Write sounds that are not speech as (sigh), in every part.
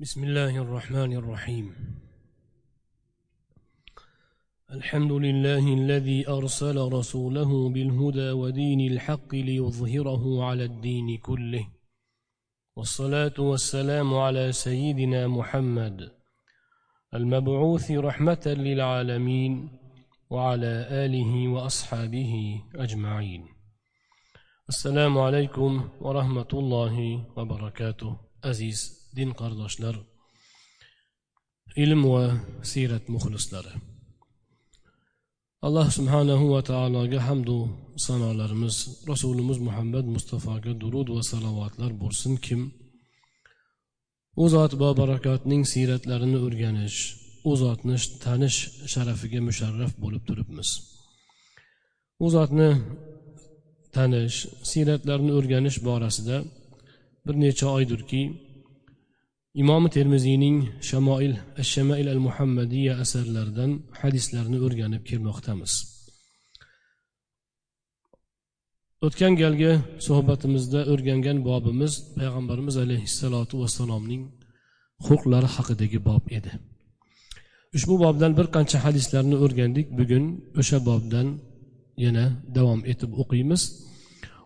بسم الله الرحمن الرحيم. الحمد لله الذي أرسل رسوله بالهدى ودين الحق ليظهره على الدين كله. والصلاة والسلام على سيدنا محمد المبعوث رحمة للعالمين وعلى آله وأصحابه أجمعين. السلام عليكم ورحمة الله وبركاته. aziz din qardoshlar ilm va siyrat muxlislari. Alloh subhanahu va taologa hamdu sanolarimiz rasulimiz muhammad mustafoga durud va salovatlar bo'lsin. Kim u zot bobarakotning siyratlarini o'rganish u zotni tanish sharafiga musharraf bo'lib turibmiz. U zotni tanish siyratlarini o'rganish borasida bir necha oydirki imom termiziyning shamoil shamail al muhammadiya asarlaridan hadislarni o'rganib kelmoqdamiz. O'tgan galgi suhbatimizda o'rgangan bobimiz payg'ambarimiz alayhissalotu vassalomning xulqlari haqidagi bob edi. Ushbu bobdan bir qancha hadislarni o'rgandik. Bugun o'sha bobdan yana davom etib o'qiymiz.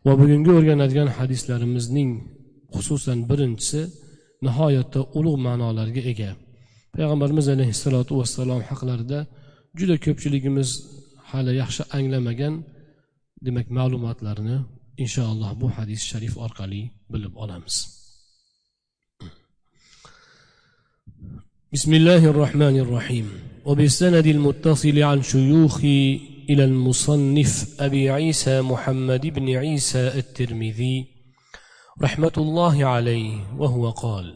Va bugungi o'rganadigan hadislarimizning xususan birinchisi nihoyatda ulug' ma'nolarga ega payg'ambarimiz alayhissalotu vassalom haqlarida juda ko'pchiligimiz hali yaxshi anglamagan demak ma'lumotlarni inshaalloh bu hadis sharif orqali bilib olamiz بسم الله الرحمن الرحيم وبالسند المتصل عن شيوخي إلى المصنف أبي عيسى محمد بن عيسى الترمذي رحمة الله عليه وهو قال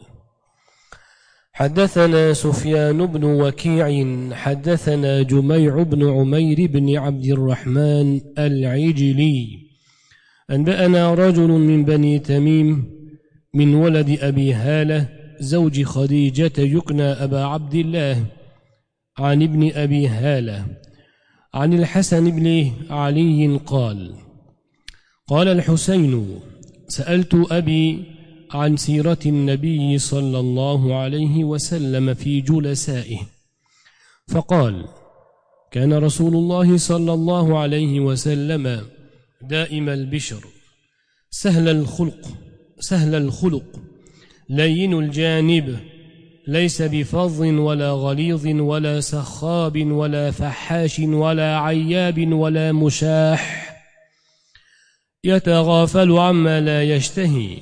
حدثنا سفيان بن وكيع حدثنا جميع بن عمير بن عبد الرحمن العجلي أنبأنا رجل من بني تميم من ولد أبي هالة زوج خديجة يكنى أبا عبد الله عن ابن أبي هالة عن الحسن بن علي قال قال الحسين سألت أبي عن سيرة النبي صلى الله عليه وسلم في جلسائه. فقال كان رسول الله صلى الله عليه وسلم دائم البشر. سهل الخلق سهل الخلق. لين الجانب. ليس بفظ ولا غليظ ولا سخاب ولا فحاش ولا عياب ولا مشاح. يتغافل عما لا يشتهي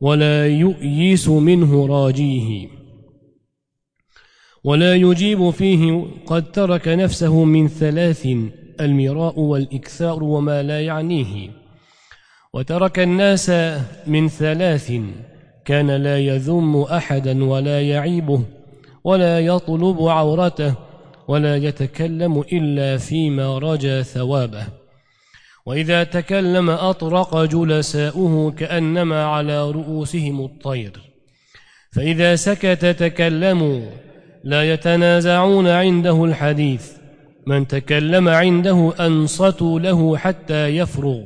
ولا يؤيس منه راجيه. ولا يجيب فيه قد ترك نفسه من ثلاث المراء والإكثار وما لا يعنيه. وترك الناس من ثلاث كان لا يذم أحدا ولا يعيبه ولا يطلب عورته ولا يتكلم إلا فيما رجى ثوابه. وإذا تكلم أطرق جلساؤه كأنما على رؤوسهم الطير. فإذا سكت تكلموا لا يتنازعون عنده الحديث. من تكلم عنده أنصتوا له حتى يفرغ.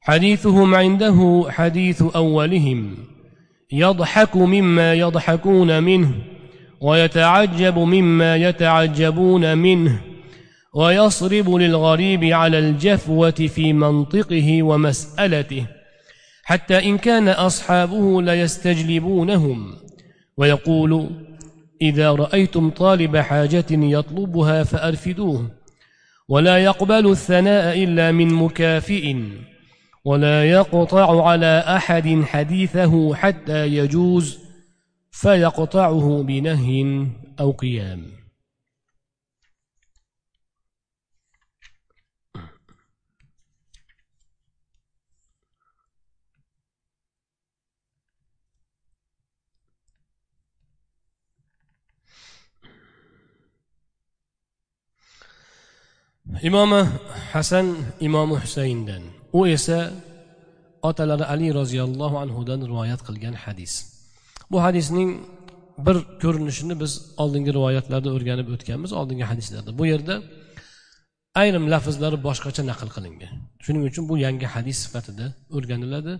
حديثهم عنده حديث أولهم. يضحك مما يضحكون منه ويتعجب مما يتعجبون منه. ويصرب للغريب على الجفوة في منطقه ومسألته حتى إن كان أصحابه ليستجلبونهم ويقول إذا رأيتم طالب حاجة يطلبها فأرفدوه ولا يقبل الثناء إلا من مكافئ ولا يقطع على أحد حديثه حتى يجوز فيقطعه بنهي أو قيام. Imomi hasan imomi husayndan. U esa otalari ali roziyallohu anhudan rivoyat qilgan hadis. Bu hadisning bir ko'rinishini biz oldingi rivoyatlarda o'rganib o'tganmiz oldingi hadislarda. Bu yerda ayrim lafzlari boshqacha naql qilingan. Shuning uchun bu yangi hadis sifatida o'rganiladi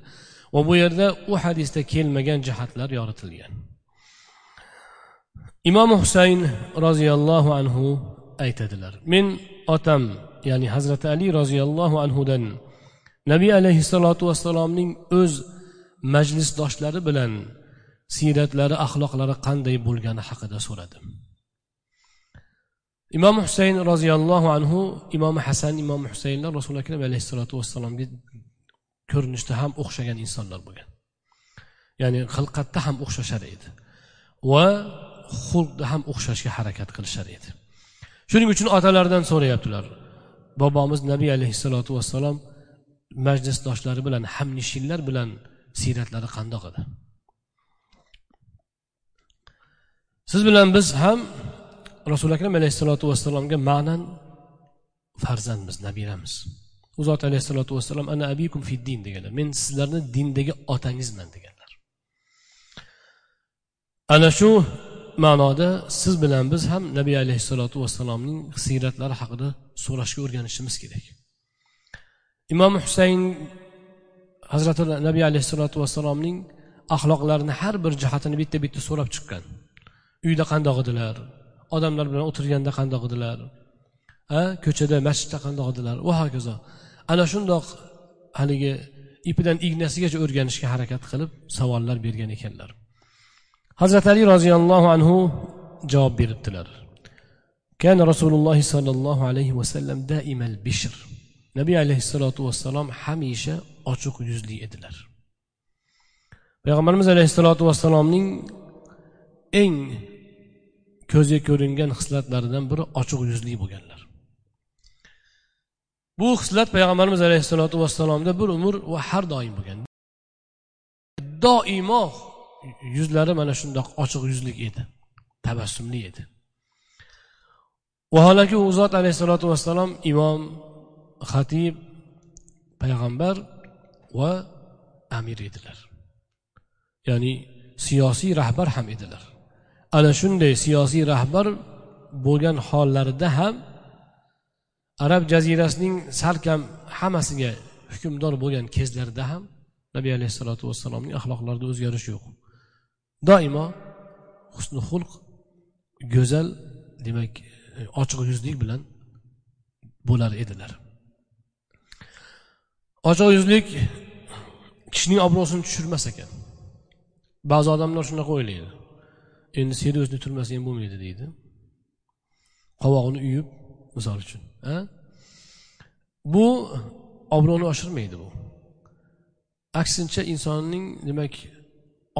va bu yerda u hadisda kelmagan jihatlar yoritilgan. Imom husayn roziyallohu anhu aytadilar. Men otam ya'ni hazrati ali roziyallohu anhudan nabiy alayhissalotu vassalomning o'z majlisdoshlari bilan siyratlari axloqlari qanday bo'lgani haqida so'radim. Imom husayn roziyallohu anhu imom hasan imom husaynlar rasuli akram alayhissalotu vassalomga ko'rinishda ham o'xshagan insonlar bo'lgan. Ya'ni xilqatda ham o'xshashar edi va xulqda ham o'xshashga harakat qilishar edi. Shuning uchun otalaridan so'rayaptilar. Bobomiz nabiy alayhissalotu vassalom majlisdoshlari bilan hamnishinlar bilan siyratlari qandoq edi? Siz bilan biz ham rasuli akram alayhissalotu vassalomga ma'nan farzandmiz nabiramiz. U zot alayhissalotu vassalom ana abikum fiddin deganlar. Men sizlarni dindagi otangizman deganlar. Ana shu ma'noda siz bilan biz ham nabiy alayhissalotu vassalomning siyratlari haqida so'rashga o'rganishimiz kerak. Imom husayn hazrati nabiy alayhissalotu vassalomning axloqlarini har bir jihatini bitta bitta so'rab chiqqan. Uyda qandoq edilar? Odamlar bilan o'tirganda qandoq edilar? A ko'chada masjidda qandoq edilar? Va hokazo. Ana shundoq haligi ipidan ignasigacha o'rganishga harakat qilib savollar bergan ekanlar. hazrati ali roziyallohu anhu javob beribdilar كان رسول الله صلى الله عليه وسلم دائما البشر nabiy alayhissalotu vassalom hamisha ochiq yuzli edilar payg'ambarimiz alayhissalotu vassalomning eng ko'zga ko'ringan xislatlaridan biri ochiq yuzli bo'lganlar bu xislat payg'ambarimiz alayhissalotu vassalomda bir umr va har doim bo'lgan doimo yuzlari mana shundoq ochiq yuzlik edi tabassumli edi. Vaholanki u zot alayhissalotu vassalom imom xatib payg'ambar va amir edilar. Ya'ni siyosiy rahbar ham edilar. Ana shunday siyosiy rahbar bo'lgan hollarida ham arab jazirasining salkam hammasiga hukmdor bo'lgan kezlarida ham nabiy alayhissalotu vassalomning axloqlarida o'zgarish yo'q. Doimo husni xulq go'zal demak ochiq yuzlik bilan bo'lar edilar. Ochiq yuzlik kishining obro'sini tushirmas ekan. Ba'zi odamlar shunaqa o'ylaydi. Endi серьезный turmasa ham bo'lmaydi deydi. Qovog'ini uyib misol uchun bu obro'ni oshirmaydi bu. Aksincha insonning demak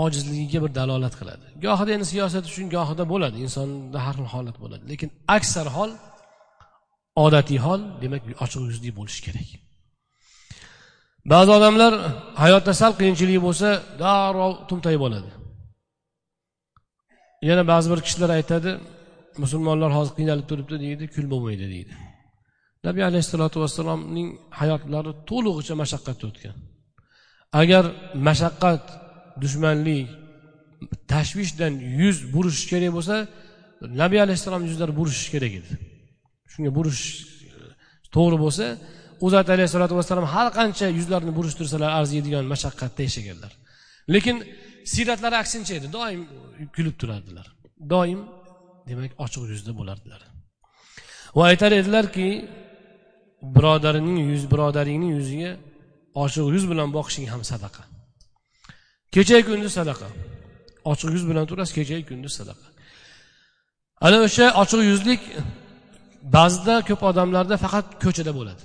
ojizligiga bir dalolat qiladi. Gohida endi siyosat uchun gohida bo'ladi. Insonda har xil holat bo'ladi. Lekin aksar hol odatiy hol demak ochiq yuzli bo'lishi kerak. Ba'zi odamlar hayotda sal qiyinchilik bo'lsa darrov tumtayib oladi yana ba'zi bir kishilar aytadi musulmonlar hozir qiynalib turibdi deydi kul bo'lmaydi deydi. Nabiy alayhissalotu vassalomning hayotlari to'lig'icha mashaqqatda o'tgan. Agar mashaqqat dushmanlik tashvishdan yuz burishish kerak bo'lsa nabiy alayhissalom yuzlari burishishi kerak edi. Shunga burish to'g'ri bo'lsa u zot alayhissalotu vassalom har qancha yuzlarini burishtirsalar arziydigan mashaqqatda yashaganlar. Lekin siyratlari aksincha edi doim kulib turardilar. Doim demak ochiq yuzda bo'lardilar. Va aytar edilarki birodarining yuz birodaringning yuziga ochiq yuz bilan boqishing ham sadaqa. Kechayu kunduz sadaqa. Ochiq yuz bilan turasiz kechayu kunduz sadaqa. Ana o'sha ochiq yuzlik ba'zida ko'p odamlarda faqat ko'chada bo'ladi.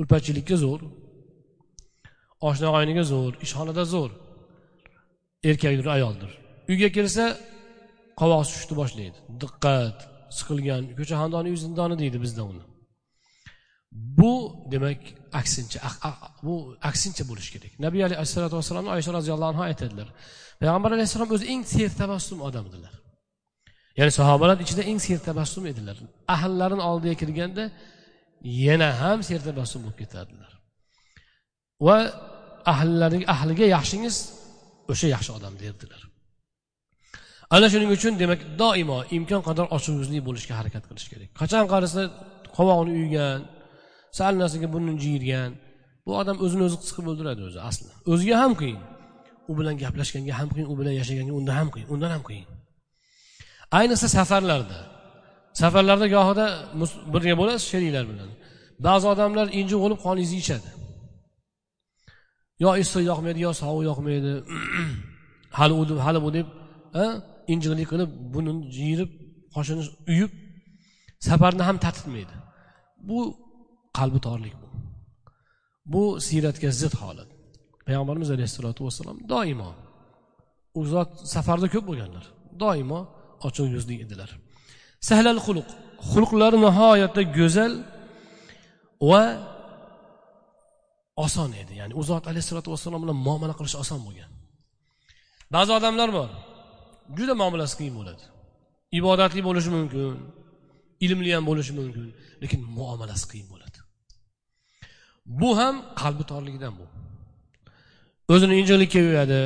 Ulpachilikka zo'r oshna og'ayniga zo'r ishxonada zo'r erkakdir ayoldir. Uyga kelsa qovoq sushishni boshlaydi. Diqqat siqilgan ko'cha xandoni uy zindoni deydi bizda uni. Bu demak aksincha bu aksincha bo'lishi kerak. Nabiy alayhissalotu vassalomni oysha roziyallohu anhu aytadilar. Payg'ambar alayhissalom o'zi eng sertabassum odam edilar ya'ni sahobalar ichida eng sertabassum edilar. Ahllarini oldiga kirganda yana ham sertabassum bo'lib ketardilar va ahllari ahliga yaxshingiz o'sha yaxshi odam derdilar. Ana shuning uchun demak doimo imkon qadar ochiq bo'lishga harakat qilish kerak. Qachon qarasa qovog'ini uygan sal narsaga burnini jiyirgan. Bu odam o'zini o'zi siqib o'ldiradi o'zi asli. O'ziga ham qiyin. U bilan gaplashganga ham qiyin u bilan yashaganga undan ham qiyin undan ham qiyin. Ayniqsa safarlarda. Safarlarda gohida birga bo'lasiz sheriklar bilan. Ba'zi odamlar injiq bo'lib qoningizni ichadi. Yo issiq yoqmaydi yo sovuq yoqmaydi. (clears throat) Hali u hali bu deb injiqlik qilib buni jiyirib qoshini uyib safarni ham tatitmaydi bu qalbi torlik bu. Bu siyratga zid holat. Payg'ambarimiz alayhissalotu vassalom doimo u zot safarda ko'p bo'lganlar. Doimo ochiq yuzli edilar. Sahlal xuluq. Xulqlari nihoyatda go'zal va oson edi. Ya'ni u zot alayhissalotu vassalom bilan muomala qilish oson bo'lgan. Ba'zi odamlar bor juda muomalasi qiyin bo'ladi. Ibodatli bo'lishi mumkin ilmli ham bo'lishi mumkin lekin muomalasi qiyin bo'ladi. Bu ham qalbi torligidan bu. O'zini injiqlikka yo'yadi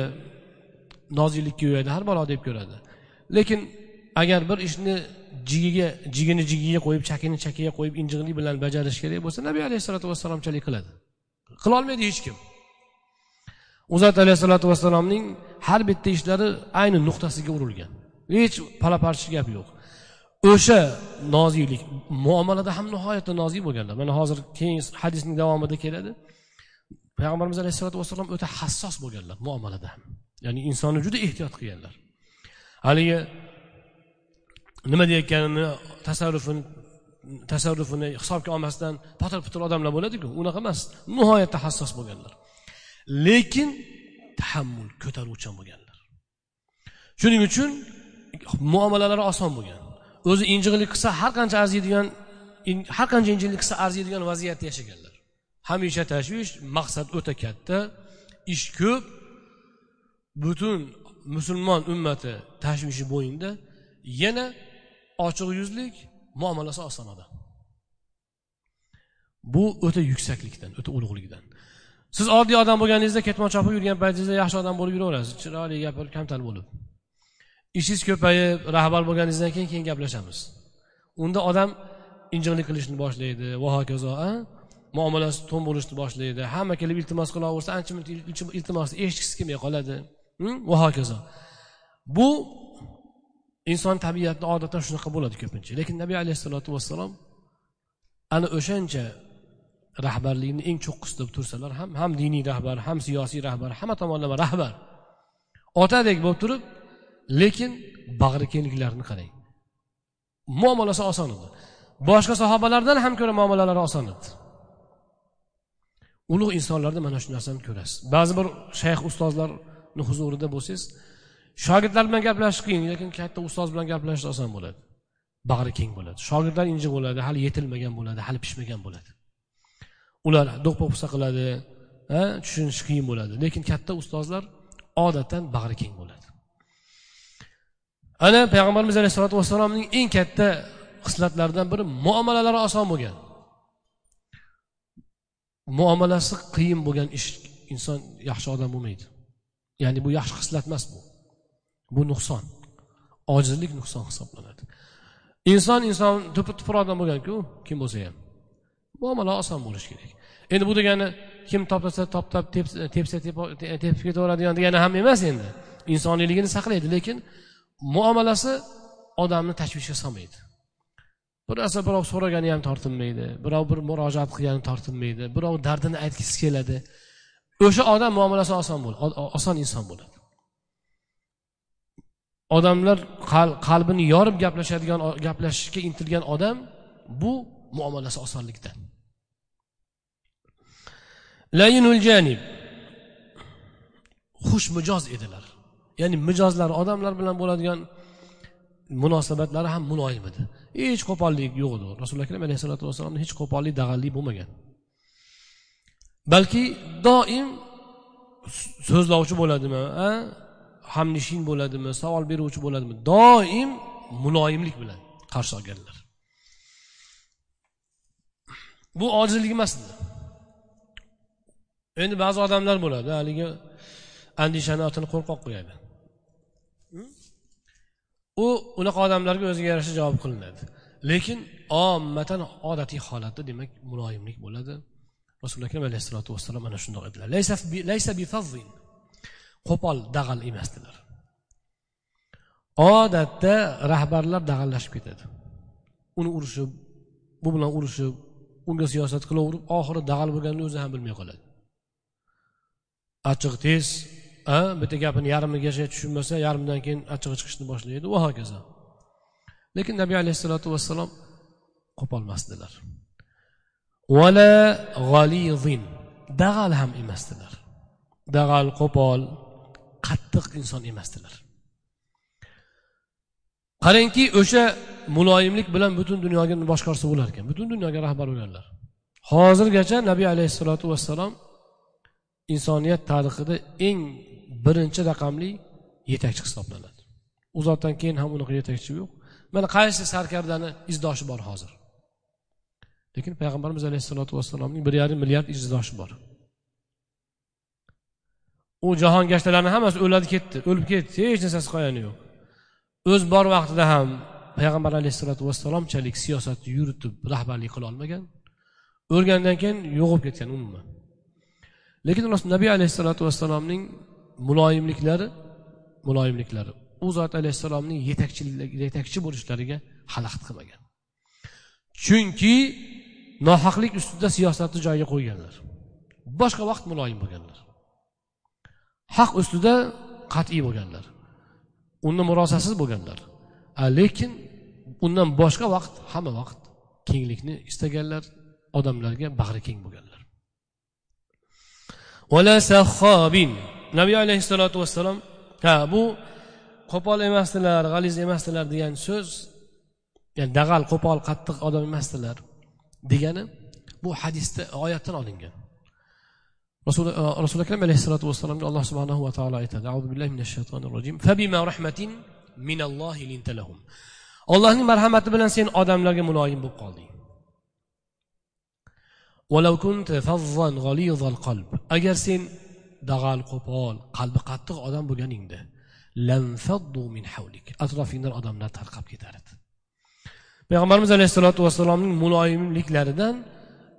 noziklikka yo'yadi har balo deb ko'radi. Lekin agar bir ishni jigiga jigini jigiga qo'yib chakini chakiga qo'yib injiqlik bilan bajarish kerak bo'lsa nabiy alayhissalotu vassalomchalik qiladi. Qilolmaydi hech kim. U zot alayhissalotu vassalomning har bitta ishlari ayni nuqtasiga urilgan. Hech palaparchi gap yo'q. O'sha noziklik muomalada ham nihoyatda nozik bo'lganlar. Mana hozir keyin hadisning davomida keladi. Payg'ambarimiz alayhissalotu vassalom o'ta hassos bo'lganlar muomalada ham. Ya'ni insonni juda ehtiyot qilganlar. Haligi nima deyayotganini tasarrufini tasarrufini hisobga olmasdan potir putir odamlar bo'ladiku unaqa emas nihoyatda hassos bo'lganlar. Lekin tahammul ko'taruvchan bo'lganlar. Shuning uchun muomalalari oson bo'lgan. O'zi injiqlik qilsa har qancha arziydigan har qancha injiqlik qilsa arziydigan vaziyatda yashaganlar. Hamisha tashvish maqsad o'ta katta ish ko'p. Butun musulmon ummati tashvishi bo'yinda yana ochiq yuzlik muomalasi oson odam bu o'ta yuksaklikdan o'ta ulug'likdan siz oddiy odam bo'lganingizda ketmon chopib yurgan paytingizda yaxshi odam bo'lib yuraverasiz. Chiroyli gapirib kamtar bo'lib. Ishingiz ko'payib rahbar bo'lganingizdan keyin keyin gaplashamiz. Unda odam injiqlik qilishni boshlaydi va hokazo muomalasi to'n bo'lishni boshlaydi. Hamma kelib iltimos qilaversa ancha muncha iltimosni eshitgisi kelmay qoladi. Hm? Va hokazo. Bu inson tabiatida odatdan shunaqa bo'ladi ko'pincha. Lekin nabiy alayhissalotu vassalom ana o'shancha rahbarlikni eng cho'qqisida tursalar ham ham diniy rahbar ham siyosiy rahbar hamma tomonlama rahbar. Otadek bo'lib turib lekin bag'ri kengliklarini qarang. Muomalasi oson edi boshqa sahobalardan ham ko'ra muomalalari oson edi ulug' insonlarda mana shu narsani ko'rasiz. Ba'zi bir shayx ustozlarni huzurida bo'lsangiz shogirdlar bilan gaplashish qiyin lekin katta ustoz bilan gaplashish oson bo'ladi. Bag'ri keng bo'ladi. Shogirdlar injiq bo'ladi hali yetilmagan bo'ladi hali pishmagan bo'ladi. Ular do'q po'pisa qiladi tushunish qiyin bo'ladi. Lekin katta ustozlar odatdan bag'ri keng bo'ladi. Ana payg'ambarimiz alayhissalotu vassalomning eng katta xislatlaridan biri muomalalari oson bo'lgan muomalasi qiyin bo'lgan ish inson yaxshi odam bo'lmaydi ya'ni bu yaxshi xislat emas bu bu nuqson ojizlik nuqson hisoblanadi inson inson tupur tupur odam bo'lganku kim bo'lsa ham muomala oson bo'lishi kerak endi bu degani kim toplasa toplab tepsa tepib ketaveradigan degani ham emas endi insoniyligini saqlaydi lekin muomalasi odamni tashvishga solmaydi. Bir narsa birov so'ragani ham tortinmaydi birov bir murojaat qilgani tortinmaydi birov dardini aytgisi keladi. O'sha odam muomalasi oson bo'ladi oson inson bo'ladi. Odamlar qalbini yorib gaplashadigan gaplashishga intilgan odam bu muomalasi osonlikda. Layinul janib. Xushmijoz edilar. Ya'ni mijozlari odamlar bilan bo'ladigan munosabatlari ham muloyim edi hech qo'pollik yo'q edi rasululloh akram alayhissalotu vassalomda hech qo'pollik dag'allik bo'lmagan. Balki doim so'zlovchi bo'ladimi hamnishin bo'ladimi savol beruvchi bo'ladimi? Doim muloyimlik bilan qarshi olganlar. Bu ojizlik emas edi. Endi ba'zi odamlar bo'ladi haligi andishani otini qo'rqoq qo'yadi. U unaqa odamlarga o'ziga yarasha javob qilinadi. Lekin ommatan odatiy holatda demak muloyimlik bo'ladi. Rasululloh akram alayhissalotu vassalom ana shundoq edilar. Qo'pol dag'al emasdilar. Odatda rahbarlar dag'allashib ketadi. Uni urishib bu bilan urishib unga siyosat qilaverib oxiri dag'al bo'lganini o'zi ham bilmay qoladi. Achchiq tez bitta gapini yarmigacha tushunmasa yarmidan keyin achchig'i chiqishni boshlaydi. Va hokazo. Lekin nabiy alayhissalotu vassalom qo'polmasdilar. Vala g'alizin dag'al ham emasdilar. Dag'al qo'pol qattiq inson emasdilar. Qarangki o'sha muloyimlik bilan butun dunyoga boshqarsa bo'lar ekan. Butun dunyoga rahbar bo'lganlar hozirgacha nabiy alayhissalotu vassalom insoniyat tarixida eng birinchi raqamli yetakchi hisoblanadi. U zotdan keyin ham unaqa yetakchi yo'q. Mana qaysi sarkardani izdoshi bor hozir? Lekin payg'ambarimiz alayhissalotu vassalomning bir yarim milliard izdoshi bor. U jahon gashtalarni hammasi o'ladi ketdi. O'lib ketdi hech narsasi qolgani yo'q. O'z bor vaqtida ham payg'ambar alayhissalotu vassalomchalik siyosatni yuritib rahbarlik qila olmagan o'lgandan keyin yo'qolib ketgan umuman lekin nabiy alayhissalotu vassalomning muloyimliklari muloyimliklari. U zot alayhissalomning yetakchilik yetakchi bo'lishlariga xalaqit qilmagan. Chunki nohaqlik ustida siyosatni joyiga qo'yganlar. Boshqa vaqt muloyim bo'lganlar. Haq ustida qat'iy bo'lganlar. Undan murosasiz bo'lganlar. Lekin undan boshqa vaqt hamma vaqt kenglikni istaganlar odamlarga bag'ri keng bo'lganlar. Nabiy alayhissalotu vassalom ha bu qo'pol emasdilar g'aliz emasdilar degan so'z ya'ni dag'al qo'pol qattiq odam emasdilar degani bu hadisda oyatdan olingan. Rasuli e, rasuli akram alayhissalotu vassalomga alloh subhanahu va taolo aytadi auzu billahi minash shaytonir rojim. Fabima rahmatin minallohi lintalahum allohning marhamati bilan sen odamlarga muloyim bo'lib qolding. Agar sen dag'al qo'pol qalbi qattiq odam bo'lganingda atrofingdan odamlar tarqab ketar edi payg'ambarimiz alayhissalotu vassalomning muloyimliklaridan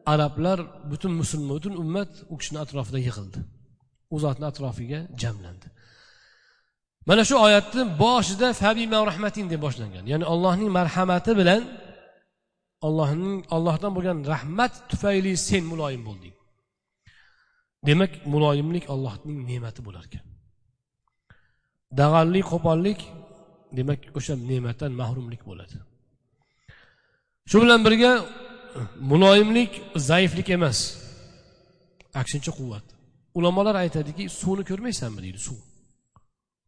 arablar butun musulmon butun ummat u kishini atrofida yig'ildi. U zotni atrofiga jamlandi. Mana shu oyatni boshida fabima rahmatin deb boshlangan. Ya'ni allohning marhamati bilan allohning allohdan bo'lgan rahmat tufayli sen muloyim bo'lding. Demak muloyimlik allohning ne'mati bo'lar ekan. Dag'allik qo'pollik demak o'sha ne'matdan mahrumlik bo'ladi. Shu bilan birga muloyimlik zaiflik emas. Aksincha quvvat. Ulamolar aytadiki suvni ko'rmaysanmi deydi suv.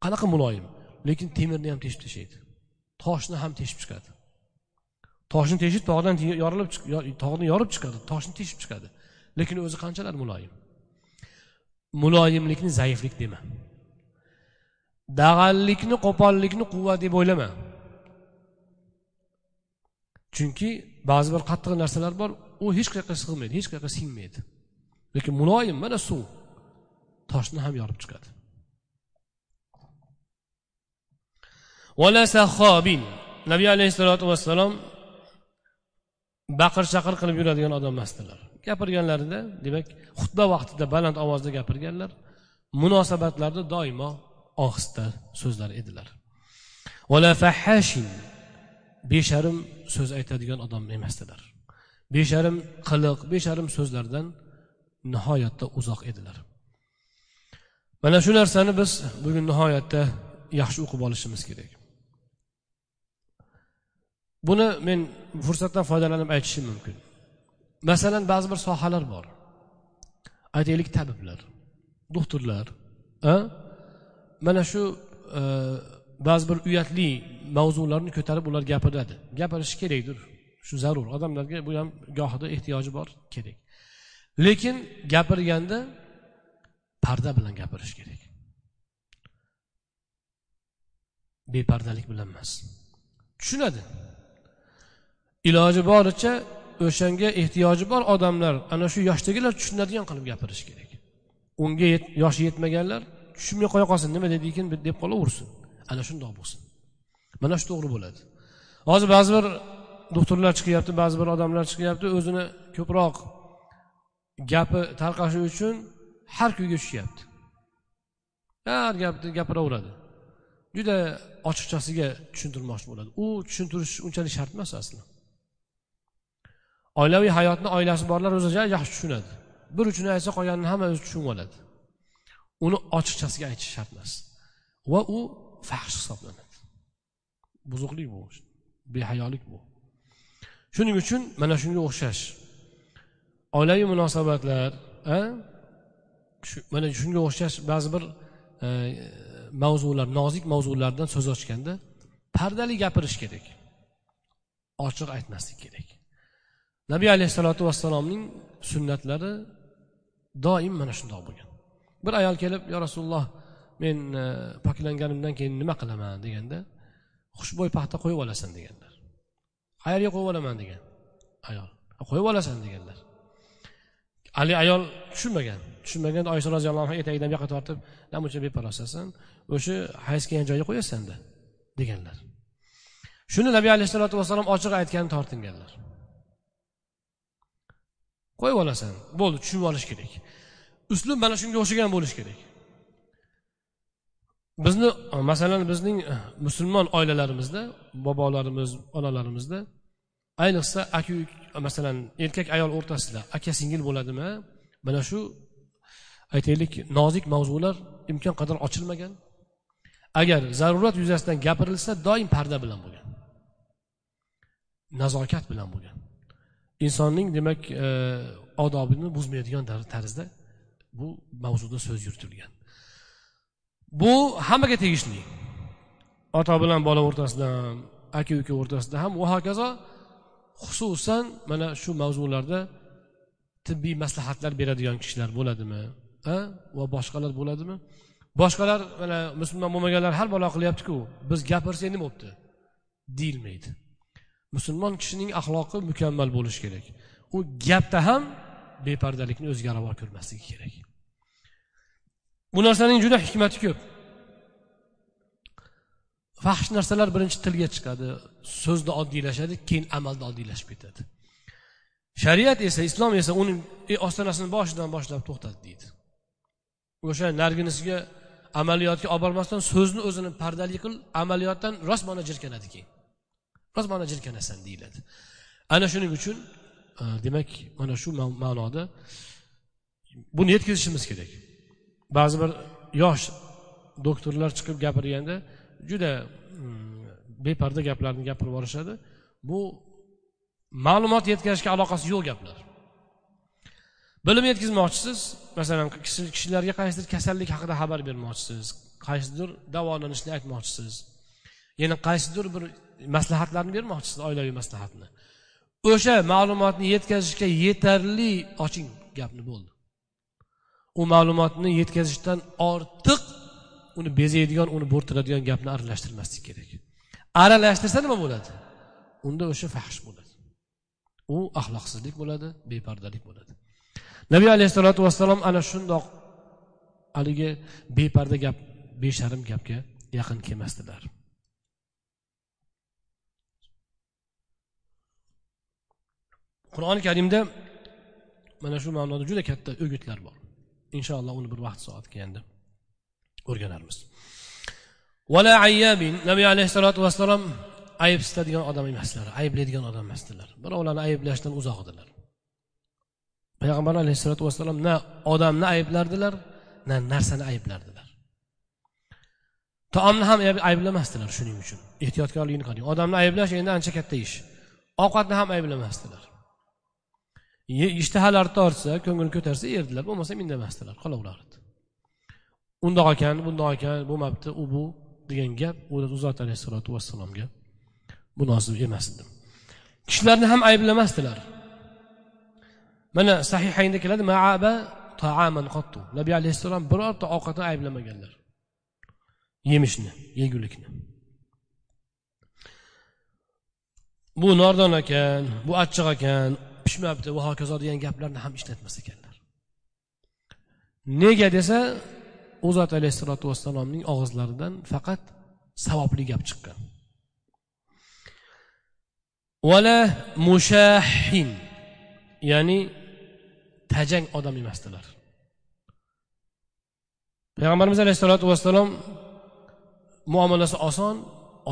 Qanaqa muloyim? Lekin temirni ham teshib tashlaydi toshni ham teshib chiqadi. Toshni teshib tog'dan yorilib tog'ni yorib chiqadi toshni teshib chiqadi. Lekin o'zi qanchalar muloyim? Muloyimlikni zaiflik dema. Dag'allikni qo'pollikni quvvat deb o'ylama. Chunki ba'zi bir qattiq narsalar bor u hech qayoqqa sig'maydi hech qayoqqa singmaydi. Lekin muloyim mana suv. Toshni ham yorib chiqadi. Nabiy alayhissalotu vassalom baqir chaqir qilib yuradigan odam emasdilar. Gapirganlarida demak xutba vaqtida baland ovozda gapirganlar munosabatlarda doimo ohista so'zlar edilar. Besharim so'z aytadigan odam emasdilar. Besharim qiliq besharim so'zlardan nihoyatda uzoq edilar. Mana shu narsani biz bugun nihoyatda yaxshi o'qib olishimiz kerak. Buni men fursatdan foydalanib aytishim mumkin. Masalan ba'zi bir sohalar bor. Aytaylik tabiblar doktorlar mana shu e, ba'zi bir uyatli mavzularni ko'tarib ular gapiradi gapirishi kerakdir. Shu zarur. Odamlarga bu ham gohida ehtiyoji bor kerak. Lekin gapirganda parda bilan gapirish kerak. Bepardalik bilan emas. Tushunadi. Iloji boricha o'shanga ehtiyoji bor odamlar ana shu yoshdagilar tushunadigan qilib gapirish kerak. Unga yoshi yetmaganlar tushunmay qo'ya qolsin nima dedi ekan deb qolaversin. Ana shundoq bo'lsin. Mana shu to'g'ri bo'ladi. Hozir ba'zi bir doktorlar chiqyapti ba'zi bir odamlar chiqyapti o'zini ko'proq gapi tarqashi uchun har kuyga tushyapti. Har gapni gapiraveradi. Juda ochiqchasiga tushuntirmoqchi bo'ladi. U tushuntirish unchalik shart emas aslida. Oilaviy hayotni oilasi borlar o'zi yaxshi tushunadi. Bir uchini aytsa qolganini hamma o'zi tushunib oladi. Uni ochiqchasiga aytish shart emas. Va u fahsh hisoblanadi. Buzuqlik bu. Behayolik bu. Shuning uchun mana shunga o'xshash. Oilaviy munosabatlar mana shunga o'xshash ba'zi bir e, mavzular nozik mavzulardan so'z ochganda pardali gapirish kerak. Ochiq aytmaslik kerak. Nabiy alayhissalotu vassalomning sunnatlari doim mana shundoq bo'lgan. Bir ayol kelib yo rasululloh men e, poklanganimdan keyin nima qilaman? deganda xushbo'y paxta qo'yib olasan deganlar. Qayerga qo'yib olaman degan ayol. Qo'yib olasan deganlar. Haligi ayol tushunmagan. Tushunmaganda oysha roziyallohu anhu etagidan buyoqqa tortib namuncha beparosasan o'sha hayz kelgan joyga qo'yasanda deganlar. Shuni nabiy alayhissalotu vassalom ochiq aytgan tortinganlar. Qo'yib olasan bo'ldi tushunib olish kerak. Uslub mana shunga o'xshagan bo'lishi kerak. Bizni masalan bizning eh, musulmon oilalarimizda bobolarimiz onalarimizda ayniqsa aka masalan erkak ayol o'rtasida aka singil bo'ladimi? Mana shu aytaylik nozik mavzular imkon qadar ochilmagan. Agar zarurat yuzasidan gapirilsa doim parda bilan bo'lgan. Nazokat bilan bo'lgan. Insonning demak e, odobini buzmaydigan tarzda bu mavzuda so'z yuritilgan. Bu hammaga tegishli. Ota bilan bola o'rtasida ham aka uka o'rtasida ham va hokazo xususan mana shu mavzularda tibbiy maslahatlar beradigan kishilar bo'ladimi va boshqalar bo'ladimi? Boshqalar mana musulmon bo'lmaganlar har balo qilyaptiku biz gapirsak nima bo'libdi deyilmaydi. Musulmon kishining axloqi mukammal bo'lishi kerak. U gapda ham bepardalikni o'ziga ravo ko'rmasligi kerak. Bu narsaning juda hikmati ko'p. Fahsh narsalar birinchi tilga chiqadi so'zda oddiylashadi keyin amalda oddiylashib ketadi. Shariat esa islom esa uning e, ostonasini boshidan boshlab to'xtat deydi. O'sha narginisiga amaliyotga olib bormasdan so'zni o'zini pardali qil amaliyotdan rostmana jirkanadi keyin. Rostmana jirkanasan deyiladi. Ana shuning uchun e, demak mana shu ma'noda buni yetkazishimiz kerak. Ba'zi bir yosh doktorlar chiqib gapirganda juda mm, beparda gaplarni gapirib yuborishadi bu ma'lumot yetkazishga aloqasi yo'q gaplar. Bilim yetkazmoqchisiz masalan kishilarga qaysidir kasallik haqida xabar bermoqchisiz qaysidir davolanishni aytmoqchisiz yana qaysidir bir maslahatlarni bermoqchisiz oilaviy maslahatni. O'sha ma'lumotni yetkazishga yetarli oching gapni bo'ldi. U ma'lumotni yetkazishdan ortiq uni bezaydigan uni bo'rttiradigan gapni aralashtirmaslik kerak. Aralashtirsa nima bo'ladi. Unda o'sha fahsh bo'ladi. U axloqsizlik bo'ladi bepardalik bo'ladi. Nabiy alayhissalotu vassalom ana shundoq haligi beparda gap besharm gapga yaqin kelmasdilar. Qur'oni karimda mana shu ma'noda juda katta o'gitlar bor. Inshaalloh uni bir vaqt soat kelganda o'rganarmiz. Vala ayyabin nabiy alayhissalotu vassalom ayb sitadigan odam emasdilar ayblaydigan odam emasdilar. Birovlarni ayblashdan uzoq edilar payg'ambar alayhissalotu vassalom na odamni ayblardilar na narsani ayblardilar. Taomni ham ayblamasdilar shuning uchun. Ehtiyotkorlikni qiling odamni ayblash endi ancha katta ish. Ovqatni ham ayblamasdilar. Ishtahalari tortsa ko'ngil ko'tarsa yerdilar bo'lmasa indamasdilar qolaverardi undoq ekan bundoq ekan bo'lmabdi. U bu degan gap u zot alayhissalotu vassalomga munosib emas edi. Kishilarni ham ayblamasdilar mana sahihaynda keladi maaba taaman qottu nabiy alayhissalom birorta ovqatni ayblamaganlar yemishni yegulikni. Bu nordon ekan bu achchiq ekan pishmabdi va hokazo degan gaplarni ham ishlatmas ekanlar. Nega desa u zot alayhissalotu vassalomning og'izlaridan faqat savobli gap chiqqan. Vala mushahin ya'ni tajang odam emasdilar. Payg'ambarimiz alayhissalotu vassalom muomalasi oson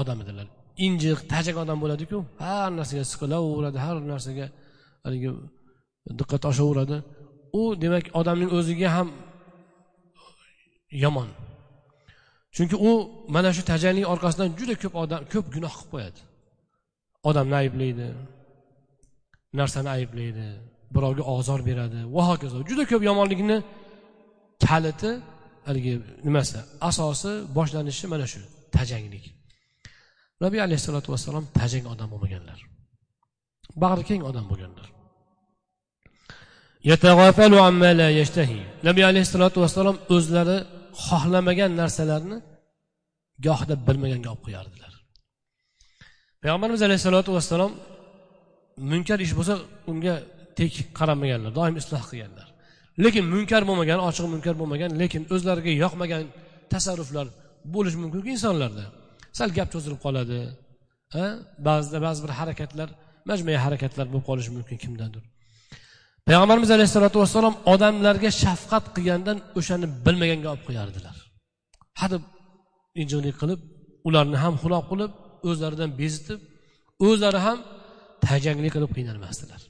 odam edilar. Injiq tajak odam bo'ladiku har narsaga siqilaveradi har narsaga haligi diqqat oshaveradi u demak odamning o'ziga ham yomon. Chunki u mana shu tajanlik orqasidan juda ko'p odam ko'p gunoh qilib qo'yadi. Odamni ayblaydi narsani ayblaydi birovga ozor beradi. Va hokazo juda ko'p yomonlikni kaliti haligi nimasi asosi boshlanishi mana shu tajanglik. Nabiy alayhissalotu vassalom tajang odam bo'lmaganlar. Bag'ri keng odam bo'lganlar nabiy alayhissalotu vassalom o'zlari xohlamagan narsalarni gohida bilmaganga olib qo'yardilar. Payg'ambarimiz alayhissalotu vassalom munkar ish bo'lsa unga tek qaramaganlar doim isloh qilganlar. Lekin munkar bo'lmagan ochiq munkar bo'lmagan lekin o'zlariga yoqmagan tasarruflar bo'lishi mumkinku insonlarda. Sal gap cho'zilib qoladi ba'zida ba'zi bir harakatlar majmui harakatlar bo'lib qolishi mumkin kimdandir. Payg'ambarimiz alayhissalotu vassalom odamlarga shafqat qilgandan o'shani bilmaganga olib qo'yardilar. Hadeb injiqlik qilib ularni ham xulob qilib o'zlaridan bezitib o'zlari ham tajanglik qilib qiynalmasdilar.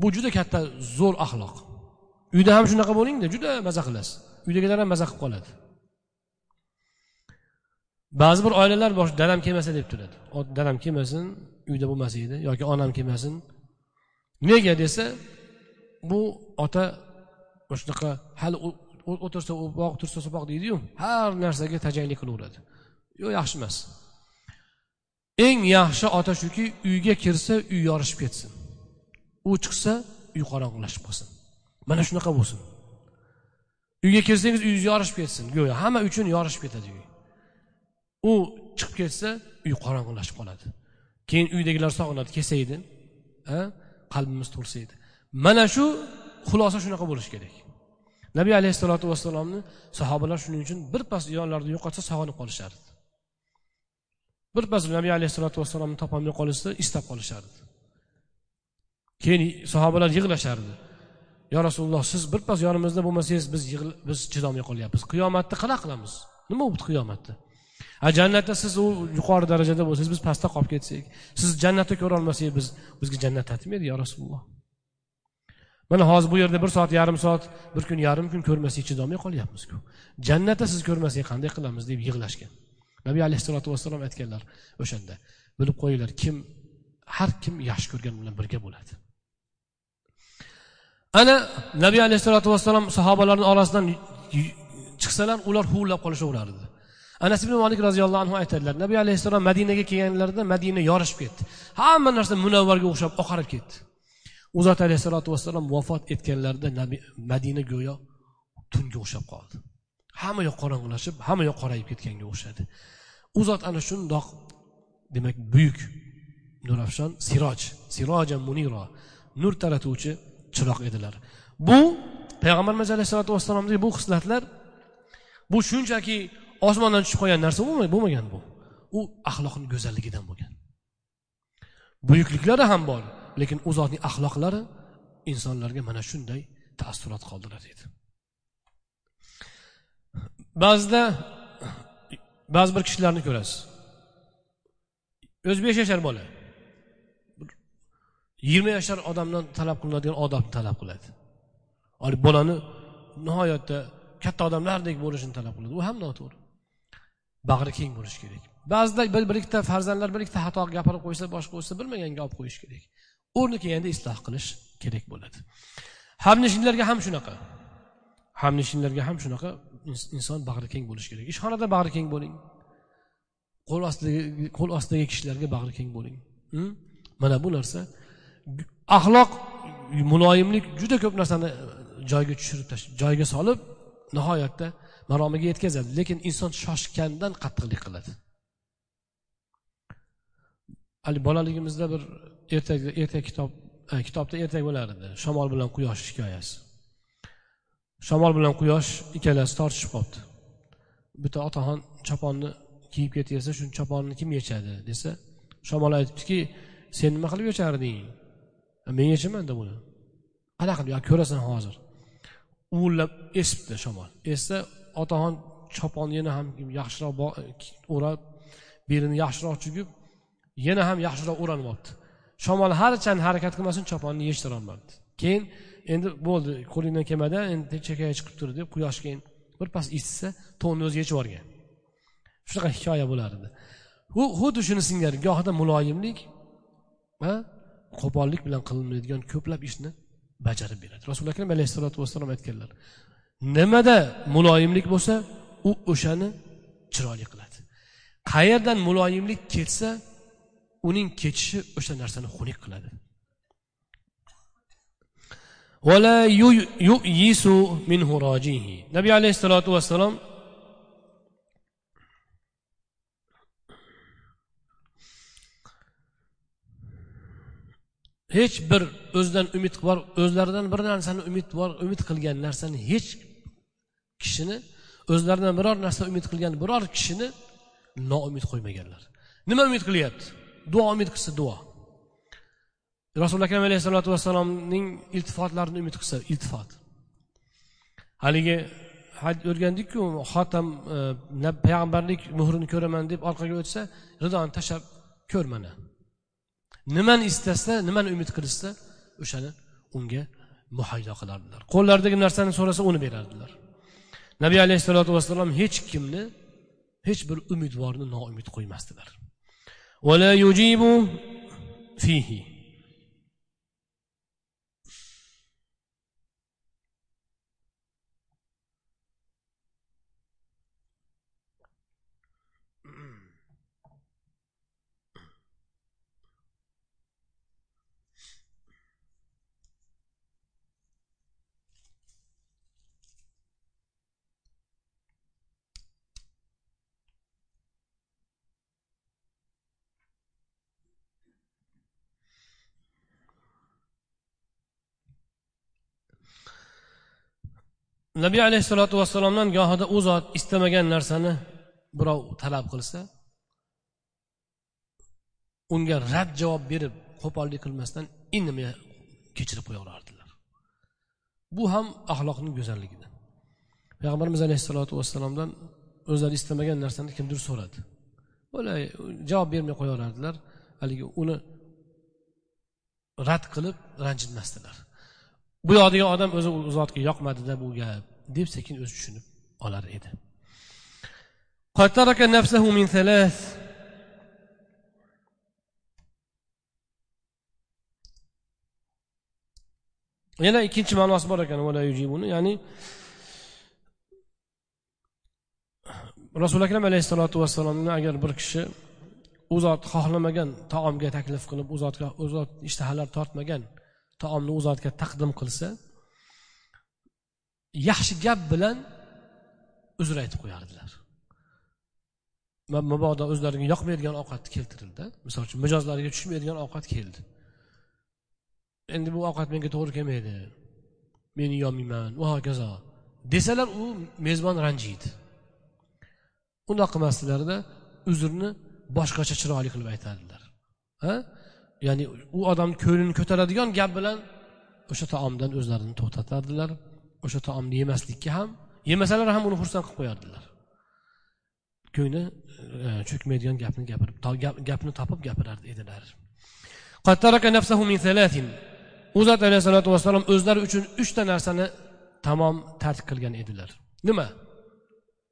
Bu juda katta zo'r axloq. Uyda ham shunaqa bo'lingda juda maza qilasiz. Uydagilar ham maza qilib qoladi. Ba'zi bir oilalar bor dadam kelmasa deb turadi. Dadam kelmasin uyda bo'lmas edi yoki onam kelmasin. Nega desa bu ota shunaqa hali o'tirsa o'poq tursa so'poq deydiyu har narsaga tajanglik qilaveradi. Yo'q yaxshi emas. Eng yaxshi ota shuki uyga kirsa uy yorishib ketsin. U chiqsa uy qorong'ilashib qolsin. Mana shunaqa bo'lsin. Uyga kirsangiz uyingiz yorishib ketsin. Go'yo hamma uchun yorishib ketadi uy. U chiqib ketsa uy qorong'ilashib qoladi. Keyin uydagilar sog'inadi kelsaydi qalbimiz to'lsaydi. Mana shu xulosa shunaqa bo'lishi kerak. Nabiy alayhissalotu vassalomni sahobalar shuning uchun birpas yonlarida yo'qotsa sog'inib qolishardi. Birpas nabiy alayhissalotu vassalomni topolmay qolishsa istab qolishardi. Keyin sahobalar yig'lashardi. Yo rasululloh siz birpas yonimizda bo'lmasangiz biz biz chidolmay qolyapmiz qiyomatni qanaqa qilamiz? Nima bo'libdi qiyomatda? A jannatda siz u yuqori darajada bo'lsangiz biz pastda qolib ketsak siz jannatni ko'rolmasangiz biz bizga jannat tatimaydi yo rasululloh. Mana hozir bu yerda bir soat yarim soat bir kun yarim kun ko'rmasak chidolmay qolyapmizku. Jannatda siz ko'rmasak qanday qilamiz deb yig'lashgan. Nabiy alayhissalotu vassalom aytganlar o'shanda bilib qo'yinglar kim har kim yaxshi ko'rgan bilan birga bo'ladi. Ana nabiy alayhissalotu vassalom sahobalarni orasidan chiqsalar ular huvillab qolishaverardi. Anas ibn molik roziyallohu anhu aytadilar nabiy alayhissalom madinaga kelganlarida madina yorishib ketdi. Hamma narsa munavvarga o'xshab oqarib ketdi. U zot alayhissalotu vassalom vafot etganlarida madina go'yo tunga o'xshab qoldi. Hamma yoq qorong'ilashib hamma yoq qorayib ketganga o'xshadi. U zot ana shundoq demak buyuk nurafshon siroj siroja muniro nur taratuvchi chiroq edilar. Bu payg'ambarimiz alayhissalotu vassalomdagi bu xislatlar bu shunchaki osmondan tushib qolgan narsa bo'lmagan bu. U axloqni go'zalligidan bo'lgan. Buyukliklari ham bor lekin u zotning axloqlari insonlarga mana shunday taassurot qoldiradi deydi. Ba'zida ba'zi bir kishilarni ko'rasiz. O'zi besh yashar bola. Yigirma yashar odamdan talab qilinadigan odobni talab qiladi. Hali bolani nihoyatda katta odamlardek bo'lishini talab qiladi. U ham noto'g'ri. Bag'ri keng bo'lishi kerak. Ba'zida bir bir ikkita farzandlar bir ikkita xato gapirib qo'ysa boshqa bo'lsa bilmaganga olib qo'yish kerak. O'rni kelganda isloh qilish kerak bo'ladi. Hamnishinlarga ham shunaqa. Hamnishinlarga ham shunaqa inson bag'ri keng bo'lishi kerak. Ishxonada bag'ri keng bo'ling. Qo'l ostidagi qo'l ostidagi kishilarga bag'ri keng bo'ling. Hm? Mana bu narsa axloq muloyimlik juda ko'p narsani e, joyiga tushirib joyiga solib nihoyatda maromiga yetkazadi. Lekin inson shoshgandan qattiqlik qiladi. Haligi bolaligimizda bir ertak ertak kitob e, kitobda ertak bo'lar edi shamol bilan quyosh hikoyasi. Shamol bilan quyosh ikkalasi tortishib qolibdi. Bitta otaxon choponni kiyib ketaversa shu choponni kim yechadi desa shamol aytibdiki sen nima qilib yecharding? Men yechamanda buni qanaqa? Qilib ko'rasan hozir. Uvillab esibdi shamol. Essa otaxon choponni yana ham yaxshiroq o'rab belini yaxshiroq chugib yana ham yaxshiroq o'ranyapti shamol harchand harakat qilmasin choponni yechtirolmadi keyin endi bo'ldi qo'lingdan kelmadi endi chekkaga chiqib tur deb quyosh keyin birpas isitsa to'nni o'zi yechib yuborgan. Shunaqa hikoya bo'lardi u xuddi shuni singari gohida muloyimlik va qo'pollik bilan qilinmaydigan ko'plab ishni bajarib beradi. Rasuli akram alayhissalotu vassalom aytganlar nimada muloyimlik bo'lsa u o'shani chiroyli qiladi. Qayerdan muloyimlik ketsa uning ketishi o'sha narsani xunuk qiladi. Nabiy alayhissalotu vassalom hech bir o'zidan umid bor o'zlaridan bir narsani umid bor umid qilgan narsani hech kishini o'zlaridan biror narsa umid qilgan biror kishini noumid qo'ymaganlar. Nima umid qilyapti? Duo umid qilsa duo. Rasuli akram alayhissalotu vassalomning iltifotlarini umid qilsa iltifot. Haligi o'rgandikku xotam e, payg'ambarlik muhrini ko'raman deb orqaga o'tsa ridoni tashlab ko'r mana nimani istasa nimani umid qilishsa o'shani unga muhayyo qilardilar. Qo'llaridagi narsani so'rasa uni berardilar. Nabiy alayhissalotu vassalom hech kimni hech bir umidvorni noumid qo'ymasdilar. Nabiy alayhissalotu vassalomdan gohida u zot istamagan narsani birov talab qilsa unga rad javob berib qo'pollik qilmasdan indamay kechirib qo'yaverardilar. Bu ham axloqning go'zalligidan. Payg'ambarimiz alayhissalotu vassalomdan o'zlari istamagan narsani kimdir so'radi. Bo'lay javob bermay qo'yaverardilar haligi uni rad qilib ranjitmasdilar. Bu yoqdagi odam o'zi u zotga yoqmadida bu gap deb sekin o'zi tushunib olar edi. Yana ikkinchi ma'nosi bor ekan ya'ni rasuli akram alayhissalotu vassalomni agar bir kishi u zot xohlamagan taomga taklif qilib u zotga u zot ishtahalar tortmagan taomni o'z zotga taqdim qilsa yaxshi gap bilan uzr aytib qo'yardilar. Mabodo o'zlariga yoqmaydigan ovqat keltirildi. Misol uchun mijozlariga tushmaydigan ovqat keldi. Endi bu ovqat menga to'g'ri kelmaydi. Men yeyolmayman va hokazo. Desalar u mezbon ranjiydi undoq qilmasdilarda uzrni boshqacha chiroyli qilib aytardilar. Ya'ni u odamni ko'nglini ko'taradigan gap bilan o'sha taomdan o'zlarini to'xtatardilar o'sha taomni yemaslikka ham yemasalar ham uni xursand qilib qo'yardilar. Ko'ngli e, cho'kmaydigan gapni gapirib gapni topib gapirar edilar. U zot alayhisalotu vassalom o'zlari uchun uchta narsani tamom tark qilgan edilar. Nima?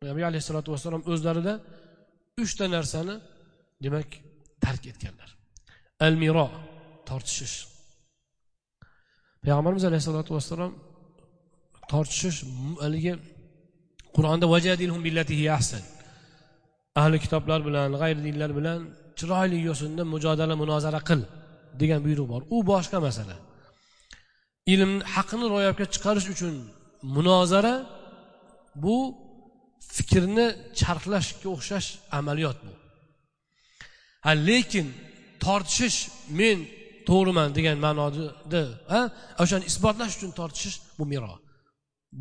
Nabiy alayhissalotu vassalom o'zlarida uchta narsani demak tark etganlar. Al miro tortishish. Payg'ambarimiz alayhissalotu vassalom tortishish haligi qur'onda ahli kitoblar bilan g'ayri dinlar bilan chiroyli yo'sinda mujodala munozara qil degan buyruq bor. U boshqa masala. Ilm haqni ro'yobga chiqarish uchun munozara bu fikrni charxlashga o'xshash amaliyot bu. Ha lekin tortishish men to'g'riman degan ma'noda o'shani isbotlash uchun tortishish bu miro.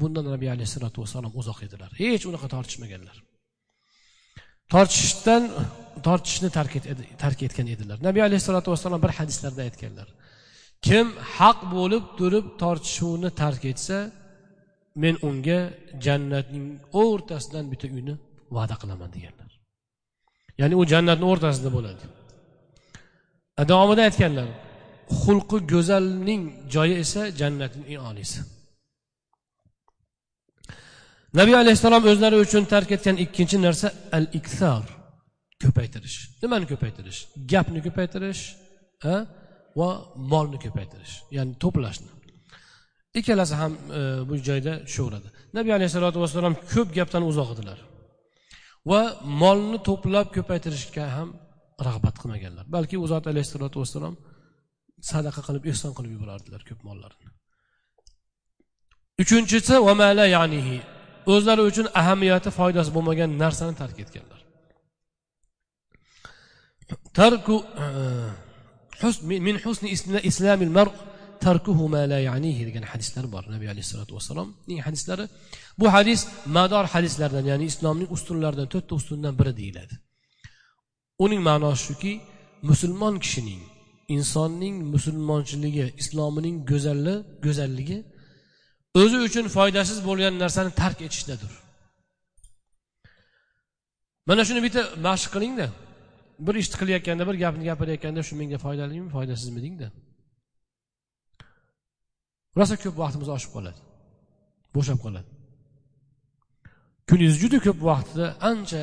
Bundan nabiy alayhissalotu vassalom uzoq edilar. Hech unaqa tortishmaganlar. Tortishishdan tortishishni tark etgan edilar. Nabiy alayhissalotu vassalom bir hadislarda aytganlar. Kim haq bo'lib turib tortishuvni tark etsa men unga jannatning o'rtasidan bitta uyni va'da qilaman deganlar. Ya'ni u jannatni o'rtasida bo'ladi. Davomida aytganlar xulqi go'zalning joyi esa jannatning eng oliysi. Nabiy alayhissalom o'zlari uchun tark etgan ikkinchi narsa al iksar ko'paytirish. Nimani ko'paytirish? Gapni ko'paytirish va molni ko'paytirish ya'ni to'plashni. Ikkalasi ham e, bu joyda tushaveradi nabiy alayhissalotu vassalom ko'p gapdan uzoq edilar va molni to'plab ko'paytirishga ham rag'bat qilmaganlar. Balki u zot alayhissalotu vassalom sadaqa qilib ehson qilib yuborardilar ko'p mollarini uchinchisi yanihi. O'zlari uchun ahamiyati foydasi bo'lmagan narsani tark etganlar. Tarku e, min husni islamil mar tarkuhu ma la ya'nihi degan hadislar bor nabiy alayhissalotu vassalomning hadislari bu hadis mador hadislardan ya'ni islomning ustunlaridan to'rtta ustundan biri deyiladi. Uning ma'nosi shuki musulmon kishining insonning musulmonchiligi islomining go'zalli go'zalligi o'zi uchun foydasiz bo'lgan narsani tark etishdadir mana shuni bitta mashq qilingda. Bir ishni qilayotganda bir gapni gapirayotganda shu menga foydalimi foydasizmi dengda. Rosa ko'p vaqtimiz oshib qoladi. Bo'shab qoladi. Kuningiz juda ko'p vaqtida ancha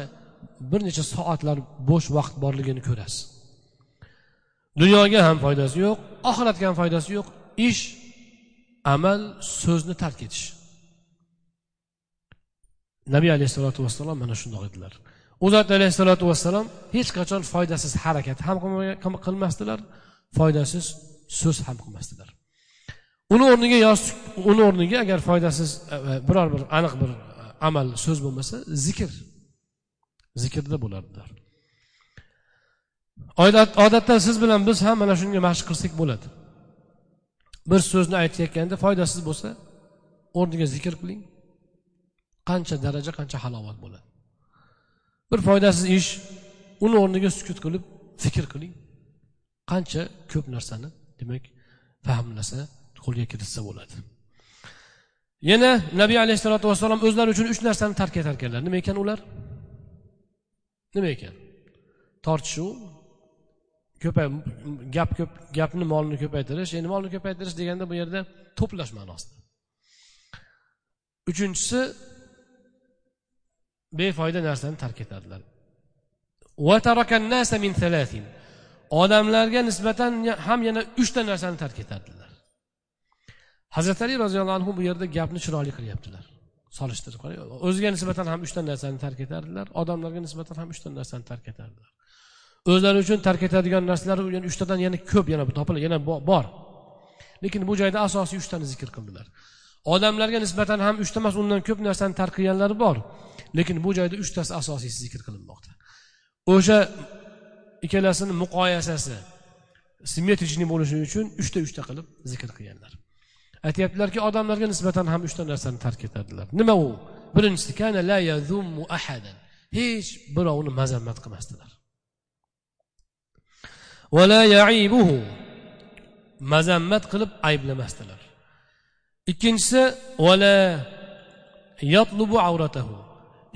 bir necha soatlar bo'sh vaqt borligini ko'rasiz. Dunyoga ham foydasi yo'q oxiratga ham foydasi yo'q. Ish amal so'zni tark etish. Nabiy alayhissalotu vassalom mana shundoq edilar. U zot alayhissalotu vassalom hech qachon foydasiz harakat ham qilmasdilar foydasiz so'z ham qilmasdilar. Uni o'rniga yostiq uni o'rniga agar foydasiz e, e, biror bir aniq bir e, amal so'z bo'lmasa zikr zikrda bo'lardilar. Odatda siz bilan biz ham mana shunga mashq qilsak bo'ladi. Bir so'zni aytayotganda foydasiz bo'lsa o'rniga zikr qiling. Qancha daraja qancha halovat bo'ladi. Bir foydasiz ish uni o'rniga sukut qilib fikr qiling. Qancha ko'p narsani demak fahmlasa qo'lga kiritsa bo'ladi. Yana nabiy alayhissalotu vassalom o'zlari uchun uch narsani tark etar ekanlar nima ekan ular? Nima ekan? Tortishuv. Ko'pay gap ko'p gapni molni ko'paytirish endi molni ko'paytirish deganda bu yerda to'plash ma'nosida. Uchinchisi befoyda narsani tark etadilar. Odamlarga nisbatan ham yana uchta narsani tark etadilar. Hazrati ali roziyallohu anhu bu yerda gapni chiroyli qilyaptilar. Solishtirib o'ziga nisbatan ham uchta narsani tark etardilar odamlarga nisbatan ham uchta narsani tark etardilar. O'zlari uchun tark etadigan narsalar yana uchtadan yana ko'p yana topiladi yana bor. Lekin bu joyda asosiy uchtani zikr qildilar. Odamlarga nisbatan ham uchta emas undan ko'p narsani tark qilganlari bor. Lekin bu joyda uchtasi asosiysi zikr qilinmoqda. O'sha ikkalasini muqoyasasi simmetrichniy bo'lishi uchun uchta uchta qilib zikr qilganlar. Aytyaptilarki odamlarga nisbatan ham uchta narsani tark etadilar. Nima u? Birinchisi kana la ahadan. Hech birovni mazammat qilmasdilar. Mazammat qilib ayblamasdilar. Ikkinchisi yatlubu avratahu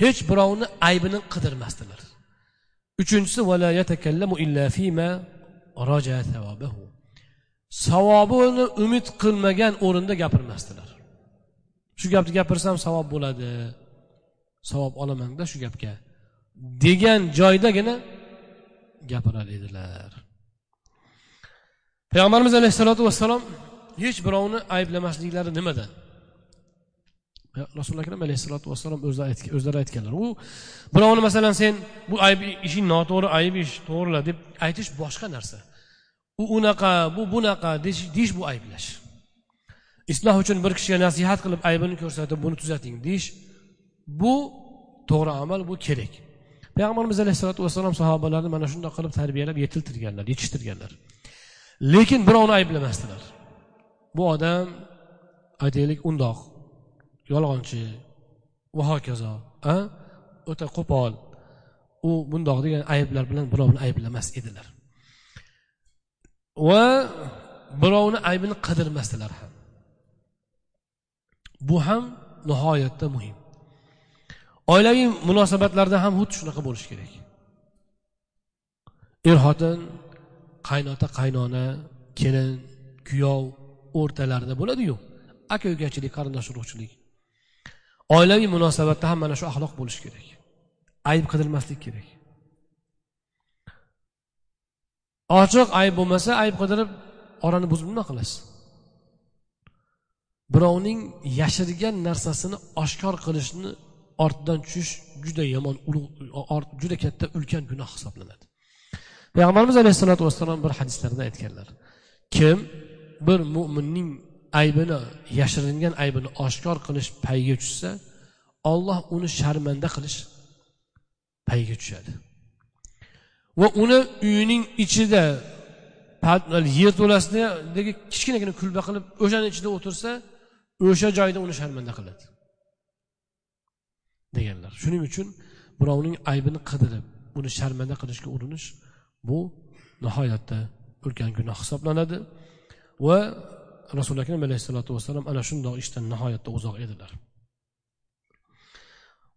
hech birovni aybini qidirmasdilar. Uchinchisi savobini umid qilmagan o'rinda gapirmasdilar. Shu gapni gapirsam savob bo'ladi. Savob olamanda shu gapga degan joydagina gapirar edilar. Payg'ambarimiz alayhissalotu vassalom hech birovni ayblamasliklari nimadan rasululloh akram alayhissalotu vassalom o'zlari aytganlar u birovni masalan sen bu ayb ishing noto'g'ri ayb ish to'g'rila deb aytish boshqa narsa. U unaqa bu bunaqa deyish bu ayblash. Isloh uchun bir kishiga nasihat qilib aybini ko'rsatib buni tuzating deyish bu to'g'ri amal bu kerak. Payg'ambarimiz alayhissalotu vassalom sahobalarni mana shundoq qilib tarbiyalab yetiltirganlar yetishtirganlar. Lekin birovni ayblamasdilar. Bu odam aytaylik undoq yolg'onchi va hokazo o'ta qo'pol. U bundoq degan ayblar bilan birovni ayblamas edilar. Va birovni aybini qidirmasdilar ham. Bu ham nihoyatda muhim. Oilaviy munosabatlarda ham xuddi shunaqa bo'lishi kerak. Er xotin qaynota qaynona kelin kuyov o'rtalarida bo'ladiyu aka ukachilik qarindosh urug'chilik oilaviy munosabatda ham mana shu axloq bo'lishi kerak. Ayb qidirmaslik kerak. Ochiq ayb bo'lmasa ayb qidirib orani buzib nima qilasiz? Birovning yashirgan narsasini oshkor qilishni ortidan tushish juda yomon ulug' juda katta ulkan gunoh hisoblanadi. Payg'ambarimiz alayhissalotu vassalom bir hadislarida aytganlar. Kim bir mo'minning aybini yashiringan aybini oshkor qilish payiga tushsa olloh uni sharmanda qilish payiga tushadi. Va uni uyining ichida yerto'lasidagi kichkinagina kulba qilib o'shani ichida o'tirsa o'sha joyda uni sharmanda qiladi. Deganlar. Shuning uchun birovning aybini qidirib uni sharmanda qilishga urinish bu nihoyatda ulkan gunoh hisoblanadi va rasuli akram alayhissalotu vassalom ana shundoq ishdan nihoyatda uzoq edilar.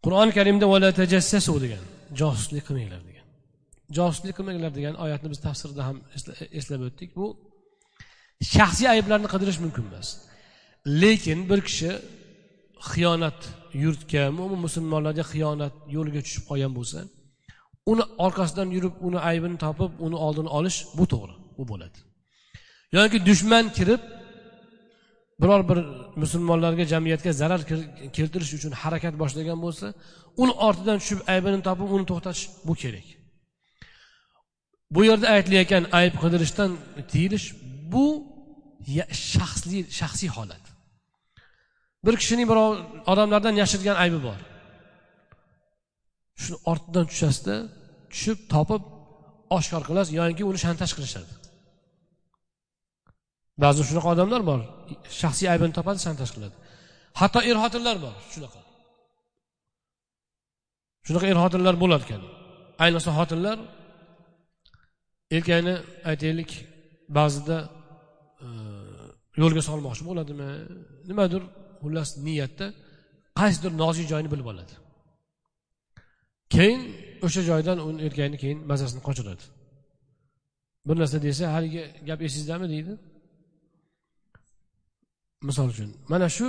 Qur'oni karimda degan josuslik qilmanglar josuslik qilmanglar degan oyatni biz tafsirda ham eslab o'tdik. Bu shaxsiy ayblarni qidirish mumkin emas. Lekin bir kishi xiyonat yurtga mo'min musulmonlarga xiyonat yo'liga tushib qolgan bo'lsa uni orqasidan yurib uni aybini topib uni oldini olish bu to'g'ri bu bo'ladi. Yoki dushman kirib biror bir musulmonlarga jamiyatga zarar keltirish uchun harakat boshlagan bo'lsa uni ortidan tushib aybini topib uni to'xtatish bu kerak. Bu yerda aytilayotgan ayb qidirishdan tiyilish bu shaxsiy shaxsiy holat. Bir kishining birov odamlardan yashirgan aybi bor. Shuni ortidan tushasizda tushib topib oshkor qilasiz yoki uni shantaj qilishadi. Ba'zi shunaqa odamlar bor shaxsiy aybini topadi shantaj qiladi. Hatto er xotinlar bor shunaqa. Shunaqa er xotinlar bo'lar ekan ayniqsa xotinlar erkakni aytaylik ba'zida e, yo'lga solmoqchi bo'ladimi? Nimadir xullas niyatda qaysidir nozik joyini bilib oladi. Keyin o'sha joydan uni erkakni keyin mazasini qochiradi. Bir narsa desa haligi gap esingizdami deydi? Misol uchun mana shu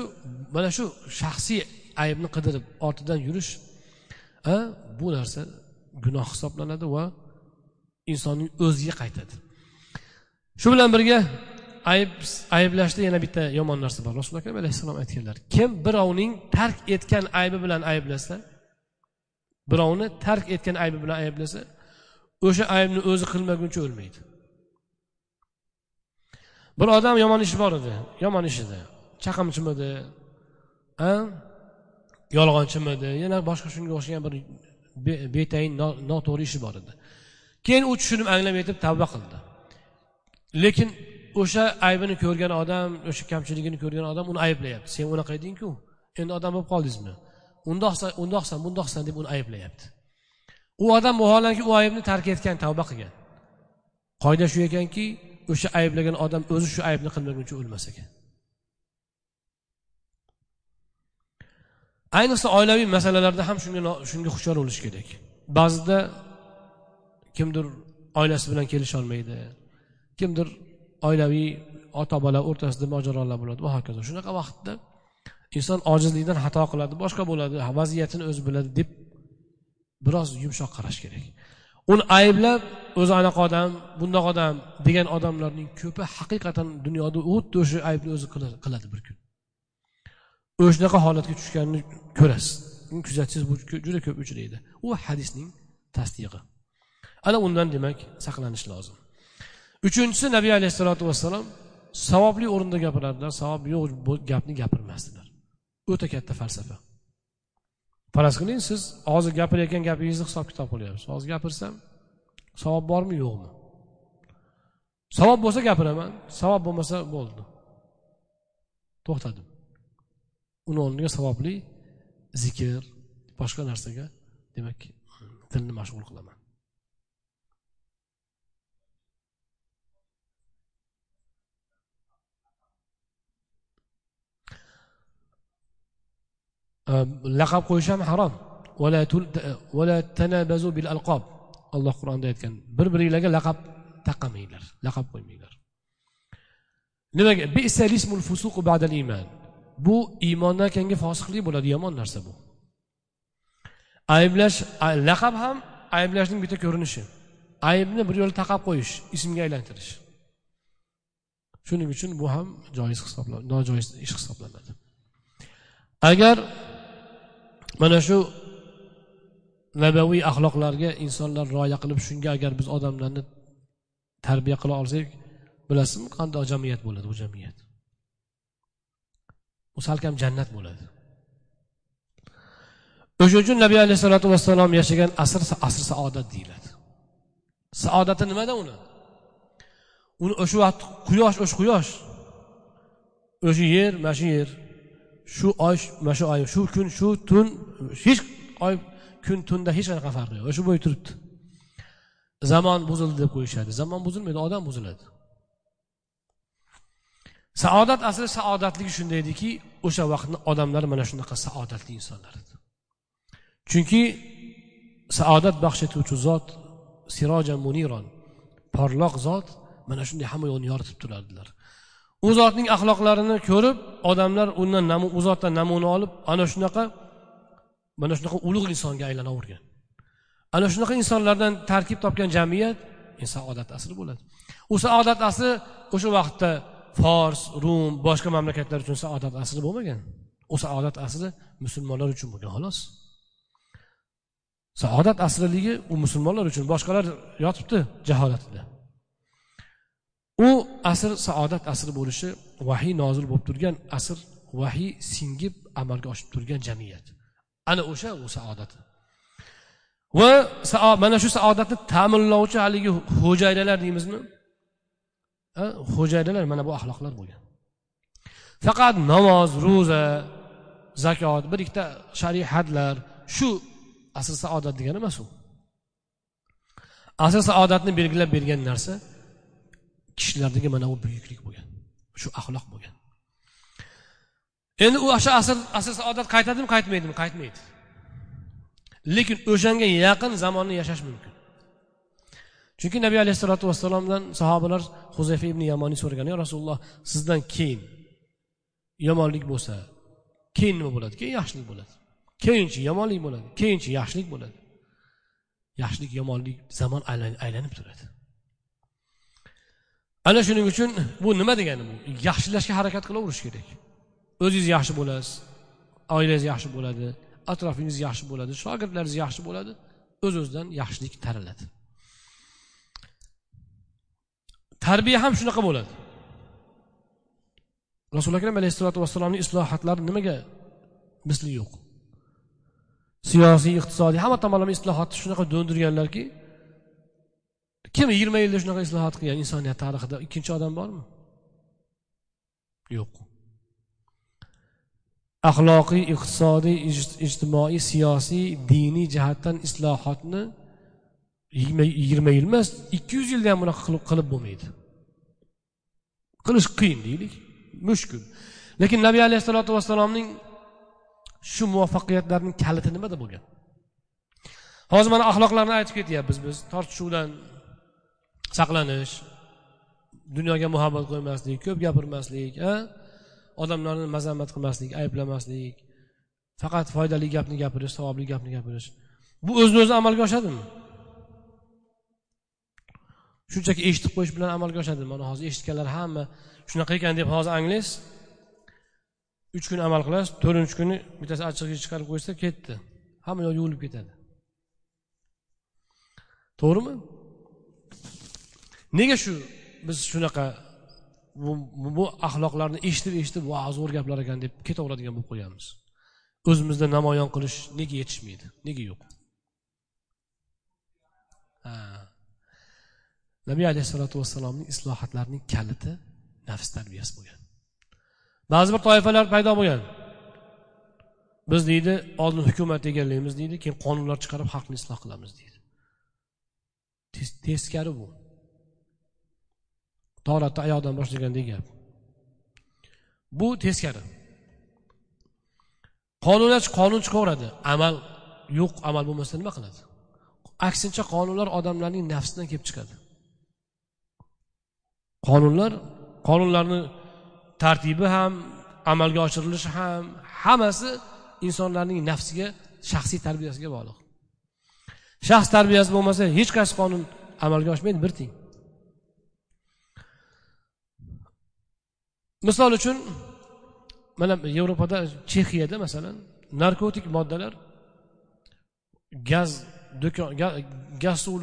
mana shu shaxsiy aybni qidirib ortidan yurish bu narsa gunoh hisoblanadi va insonning o'ziga qaytadi. Shu bilan birga ayb ayblashda yana bitta yomon narsa bor. Rasululloh akram alayhissalom aytganlar kim birovning tark etgan aybi bilan ayblasa birovni tark etgan aybi bilan ayblasa o'sha aybni o'zi qilmaguncha o'lmaydi. Bir odam yomon ishi bor edi yomon ish edi chaqimchimidi yolg'onchimidi yana boshqa shunga o'xshagan bir betayin noto'g'ri ishi bor edi. Keyin u tushunib anglab yetib tavba qildi. Lekin o'sha aybini ko'rgan odam o'sha kamchiligini ko'rgan odam uni ayblayapti. Sen unaqa edingku endi odam bo'lib qoldingizmi? Undoqsan undoqsan bundoqsan deb uni ayblayapti. U odam vaholanki u aybni tark etgan tavba qilgan. Qoida shu ekanki o'sha ayblagan odam o'zi shu aybni qilmaguncha o'lmas ekan. Ayniqsa oilaviy masalalarda ham shunga shunga hushyor bo'lish kerak. Ba'zida kimdir oilasi bilan kelisholmaydi kimdir oilaviy ota bola o'rtasida mojarolar bo'ladi. Va hokazo. Shunaqa vaqtda inson ojizlikdan xato qiladi boshqa bo'ladi vaziyatini o'zi biladi deb biroz yumshoq qarash kerak. Uni ayblab o'zi anaqa odam bundoq odam degan odamlarning ko'pi haqiqatdan dunyoda xuddi o'sha aybni o'zi qiladi bir kun. O'shanaqa holatga tushganini ko'rasiz. Kuzatsangiz bu juda ko'p uchraydi. U hadisning tasdig'i ana undan demak saqlanish lozim. Uchinchisi nabiy alayhissalotu vassalom savobli o'rinda gapirardilar savob yo'q bu gapni gapirmasdilar. O'ta katta falsafa. Faraz qiling siz hozir gapirayotgan gapingizni hisob kitob qilyapsiz. Hozir gapirsam savob bormi yo'qmi? Savob bo'lsa gapiraman savob bo'lmasa bo'ldi. To'xtadim. Uni o'rniga savobli zikr boshqa narsaga demak tilni mashg'ul qilaman. Ehm, laqab qo'yish ham harom. Alloh qur'onda aytgan bir biringlarga laqab taqamanglar laqab qo'ymanglar. Nimaga? Bu iymondan keyingi fosiqlik bo'ladi yomon narsa bu. Ayblash laqab ham ayblashning bitta ko'rinishi. Aybni bir yo'la taqab qo'yish ismga aylantirish. Shuning uchun bu ham joiz hisoblanadi nojoiz ish hisoblanadi. Agar mana shu nabaviy axloqlarga insonlar rioya qilib shunga agar biz odamlarni tarbiya qila olsak bilasizmi qanday jamiyat bo'ladi bu jamiyat? U salkam jannat bo'ladi. O'sha uchun nabiy alayhissalotu vassalom yashagan asr asr saodat deyiladi. Saodati nimada uni? Uni o'sha vaqt quyosh o'sha quyosh. O'sha yer mana shu yer. Shu oy mana shu oy shu kun shu tun hech oy kun tunda hech qanaqa farqi yo'q. Shu bo'yi turibdi. Zamon buzildi deb qo'yishadi. Zamon buzilmaydi odam buziladi. Saodat asli saodatligi shunday ediki o'sha vaqtni odamlar mana shunaqa saodatli insonlar edi. Chunki saodat baxsh etuvchi zot siroja muniron porloq zot mana shunday hamma yo'lni yoritib turardilar. U zotning axloqlarini ko'rib odamlar undan u zotdan namuna olib ana shunaqa mana shunaqa ulug' insonga aylanavergan. Ana shunaqa insonlardan tarkib topgan jamiyat saodat asri bo'ladi. U saodat asri o'sha vaqtda fors rum boshqa mamlakatlar uchun saodat asri bo'lmagan. U saodat asri musulmonlar uchun bo'lgan xolos. Saodat asriligi u musulmonlar uchun boshqalar yotibdi jaholatida. U asr saodat asri bo'lishi vahiy nozil bo'lib turgan asr vahiy singib amalga oshib turgan jamiyat. Ana o'sha u saodat. Va mana shu saodatni ta'minlovchi haligi xo'jaydalar deymizmi? Xo'jaydalar mana bu axloqlar bo'lgan. Faqat namoz ro'za zakot bir ikkita shariy hadlar shu asr saodat degani emas u. Asr saodatni belgilab bergan narsa kishilardagi mana bu buyuklik bo'lgan shu axloq bo'lgan. Endi u o'sha asr asr saodat qaytadimi qaytmaydimi? Qaytmaydi. Lekin o'shanga yaqin zamonni yashash mumkin. Chunki nabiy alayhissalotu vassalomdan sahobalar huzayfa ibn yamoniy so'ragan yo rasululloh sizdan keyin yomonlik bo'lsa keyin nima bo'ladi? Keyin yaxshilik bo'ladi. Keyinchi yomonlik bo'ladi keyinchi yaxshilik bo'ladi. Yaxshilik yomonlik zamon aylanib turadi. Ana shuning uchun bu nima degani bu? Yaxshilashga harakat qilaverish kerak. O'zingiz yaxshi bo'lasiz oilangiz yaxshi bo'ladi atrofingiz yaxshi bo'ladi shogirdlaringiz yaxshi bo'ladi o'z o'zidan yaxshilik taraladi. Tarbiya ham shunaqa bo'ladi. Rasuli akram alayhissalotu vassalomni islohotlari nimaga misli yo'q? Siyosiy iqtisodiy hamma tomonlama islohotni shunaqa do'ndirganlarki kim yigirma yilda shunaqa islohot qilgan insoniyat tarixida? Ikkinchi odam bormi? Yo'q. Axloqiy iqtisodiy ijtimoiy siyosiy diniy jihatdan islohotni yigirma yil emas ikki yuz yilda ham bunaqa qilib bo'lmaydi. Qilish qiyin deylik mushkul. Lekin nabiy alayhissalotu vassalomning shu muvaffaqiyatlarning kaliti nimada bo'lgan? Hozir mana axloqlarni aytib ketyapmiz biz. Tortishuvdan saqlanish dunyoga muhabbat qo'ymaslik ko'p gapirmaslik odamlarni mazammat qilmaslik ayblamaslik faqat foydali gapni gapirish savobli gapni gapirish. Bu o'zini o'zi amalga oshadimi? Shunchaki eshitib qo'yish bilan amalga oshadi mana hozir eshitganlar hamma shunaqa ekan deb hozir anglaysiz. Uch kun amal qilasiz to'rtinchi kuni bittasi achchig'i chiqarib qo'ysa ketdi. Hamma yoq yuvilib ketadi. To'g'rimi? Nega shu biz shunaqa bu, bu axloqlarni eshitib eshitib va zo'r gaplar ekan deb ketaveradigan bo'lib qolganmiz o'zimizda namoyon qilish nega yetishmaydi? Nega yo'q? Nabiy alayhissalotu vassalomning islohotlarining kaliti nafs tarbiyasi bo'lgan. Ba'zi bir toifalar paydo bo'lgan. Biz deydi oldin hukumat egallaymiz deydi keyin qonunlar chiqarib xalqni isloh qilamiz deydi. Teskari bu. Toratni oyoqdan boshlagandek gap. Bu teskari. Qonunlar qonun chiqaveradi. Amal yo'q amal bo'lmasa nima qiladi? Aksincha qonunlar odamlarning nafsidan kelib chiqadi. Qonunlar qonunlarni tartibi ham amalga oshirilishi ham hammasi insonlarning nafsiga shaxsiy tarbiyasiga bog'liq. Shaxs tarbiyasi bo'lmasa hech qaysi qonun amalga oshmaydi bir tiyin misol uchun mana yevropada chexiyada masalan narkotik moddalar gaz do'kon gaz suv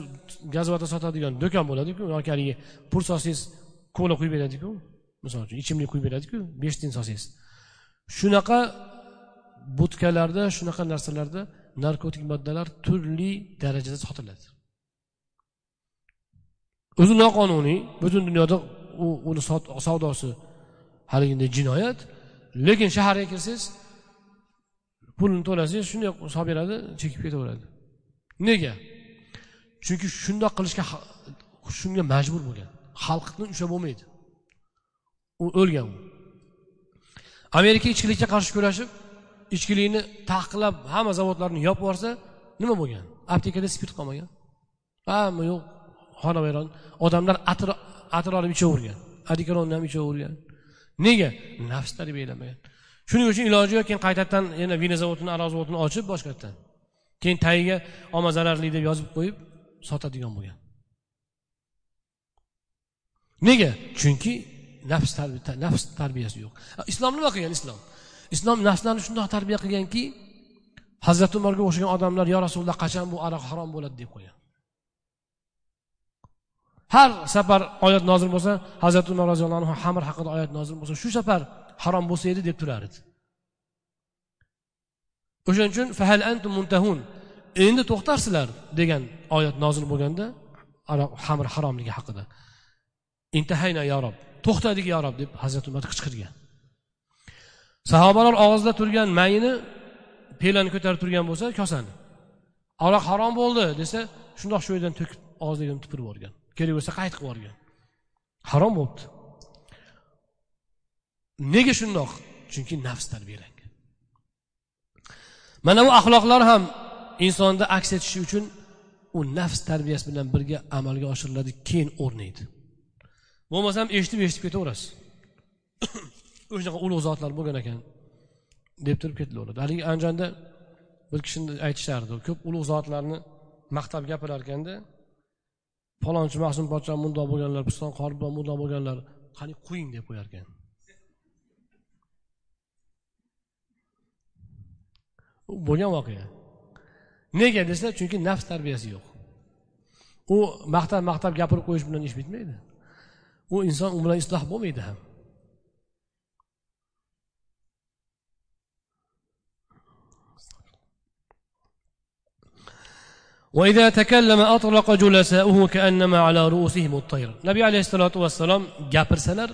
gazovada sotadigan do'kon bo'ladiku yoki haligi pul solsangiz kola quyib beradiku misol uchun ichimlik quyib beradiku besh tiyin solsangiz shunaqa butkalarda shunaqa narsalarda narkotik moddalar turli darajada sotiladi. O'zi noqonuniy butun dunyoda u uni savdosi haliginday jinoyat. Lekin shaharga kirsangiz pulni to'lasangiz shunday solib beradi chekib ketaveradi. Nega? Chunki shundoq qilishga shunga majbur bo'lgan. Xalqni ushlab bo'lmaydi. U o'lgan u. Amerika ichkilikka qarshi kurashib ichkilikni taqiqlab hamma zavodlarni yopib yuborsa nima bo'lgan? Aptekada spirt qolmagan. Hamma yo'q xonavayron odamlar atir atir olib ichavergan. Adikaronni ham ichavergan. Nega? Nafs tarbiyalamagan shuning uchun iloji yo'q keyin qaytadan yana vinozavodini aroq zavodini ochib boshqatdan. Keyin tagiga olma zararli deb yozib qo'yib sotadigan bo'lgan. Nega? Chunki nafs nafs tarbiyasi yo'q. Islom nima qilgan islom? Islom nafslarni shundoq tarbiya qilganki hazrati umarga o'xshagan odamlar yo rasululloh qachon bu aroq harom bo'ladi? deb qo'ygan. Har safar oyat nozil bo'lsa hazrati umar roziyallohu anhu xamir haqida oyat nozil bo'lsa shu safar harom bo'lsa edi deb turar edi. O'shaning uchun fahal antum muntahun endi to'xtarsizlar degan oyat nozil bo'lganda xamir haromligi haqida. Intahayna yo rob to'xtadik yo rob deb hazrati umar qichqirgan. Sahobalar og'zida turgan mayni pelani ko'tarib turgan bo'lsa kosani aroq harom bo'ldi desa shundoq shu yerdan to'kib og'ziga tupurib yuborgan. Kerak bo'lsa qaytib qilib yuborgan. Harom bo'libdi. Nega shundoq? Chunki nafs tarbiyalangan mana bu axloqlar ham insonda aks etishi uchun u nafs tarbiyasi bilan birga amalga oshiriladi keyin o'rnaydi. Bo'lmasam eshitib eshitib ketaverasiz. (coughs) O'shanaqa ulug' zotlar bo'lgan ekan deb turib ketilaveradi. Haligi andijonda bir kishini aytishardi ko'p ulug' zotlarni maqtab gapirar ekanda falonchi mahsum podsho mundoq bo'lganlar piston qoribon mundoq bo'lganlar qani qo'ying deb qo'yar ekan bo'lgan voqea. Nega desa chunki nafs tarbiyasi yo'q. U maqtab maqtab gapirib qo'yish bilan ish bitmaydi. U inson u bilan isloh bo'lmaydi ham. وإذا تكلم أطلق جلساؤه كأنما على رؤوسهم الطير nabiy alayhissalotu vassalom gapirsalar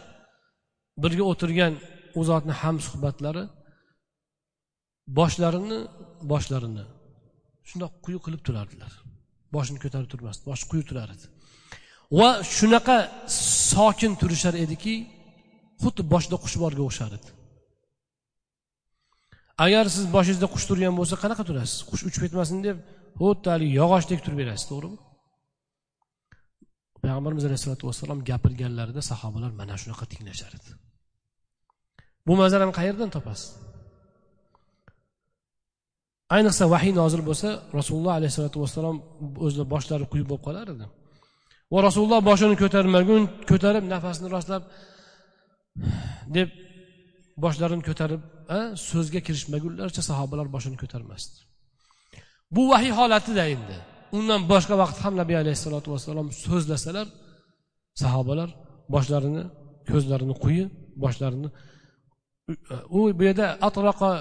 birga o'tirgan u zotni ham suhbatlari boshlarini boshlarini shundoq quyi qilib turardilar boshini ko'tarib turmasdi boshi quyi turar edi va shunaqa sokin turishar ediki xuddi boshida qush borga o'xshar edi agar siz boshingizda qush turgan bo'lsa qanaqa turasiz qush uchib ketmasin deb xuddi haligi yog'ochdek turib berasiz to'g'rimi? Payg'ambarimiz alayhissalotu vassalom gapirganlarida sahobalar mana shunaqa tinglashar edi. Bu manzarani qayerdan topasiz? Ayniqsa vahiy nozil bo'lsa rasululloh alayhissalotu vassalom o'zini boshlari quyi bo'lib qolar edi. Va rasululloh boshini ko'tarmagun ko'tarib nafasini rostlab deb boshlarini ko'tarib so'zga kirishmagunlaricha sahobalar boshini ko'tarmasdi. Bu vahiy holatida endi. Undan boshqa vaqt ham nabiy alayhissalotu vassalom so'zlasalar sahobalar boshlarini ko'zlarini quyi boshlarini u bu yerda atroqa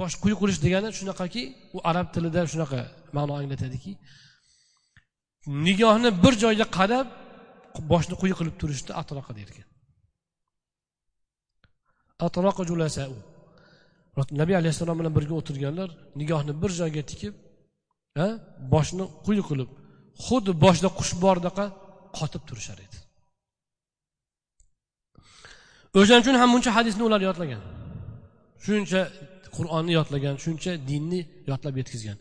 bosh quyi qilish degani shunaqaki u arab tilida shunaqa ma'no anglatadiki nigohni bir joyga qarab boshni quyi qilib turishni atroqa derkan. Atroqa julasau. Nabiy alayhissalom bilan birga o'tirganlar nigohni bir joyga tikib boshni quyi qilib xuddi boshida qush bordaqa qotib turishar edi. O'shaning uchun ham buncha hadisni ular yodlagan. Shuncha qur'onni yodlagan shuncha dinni yodlab yetkazgan.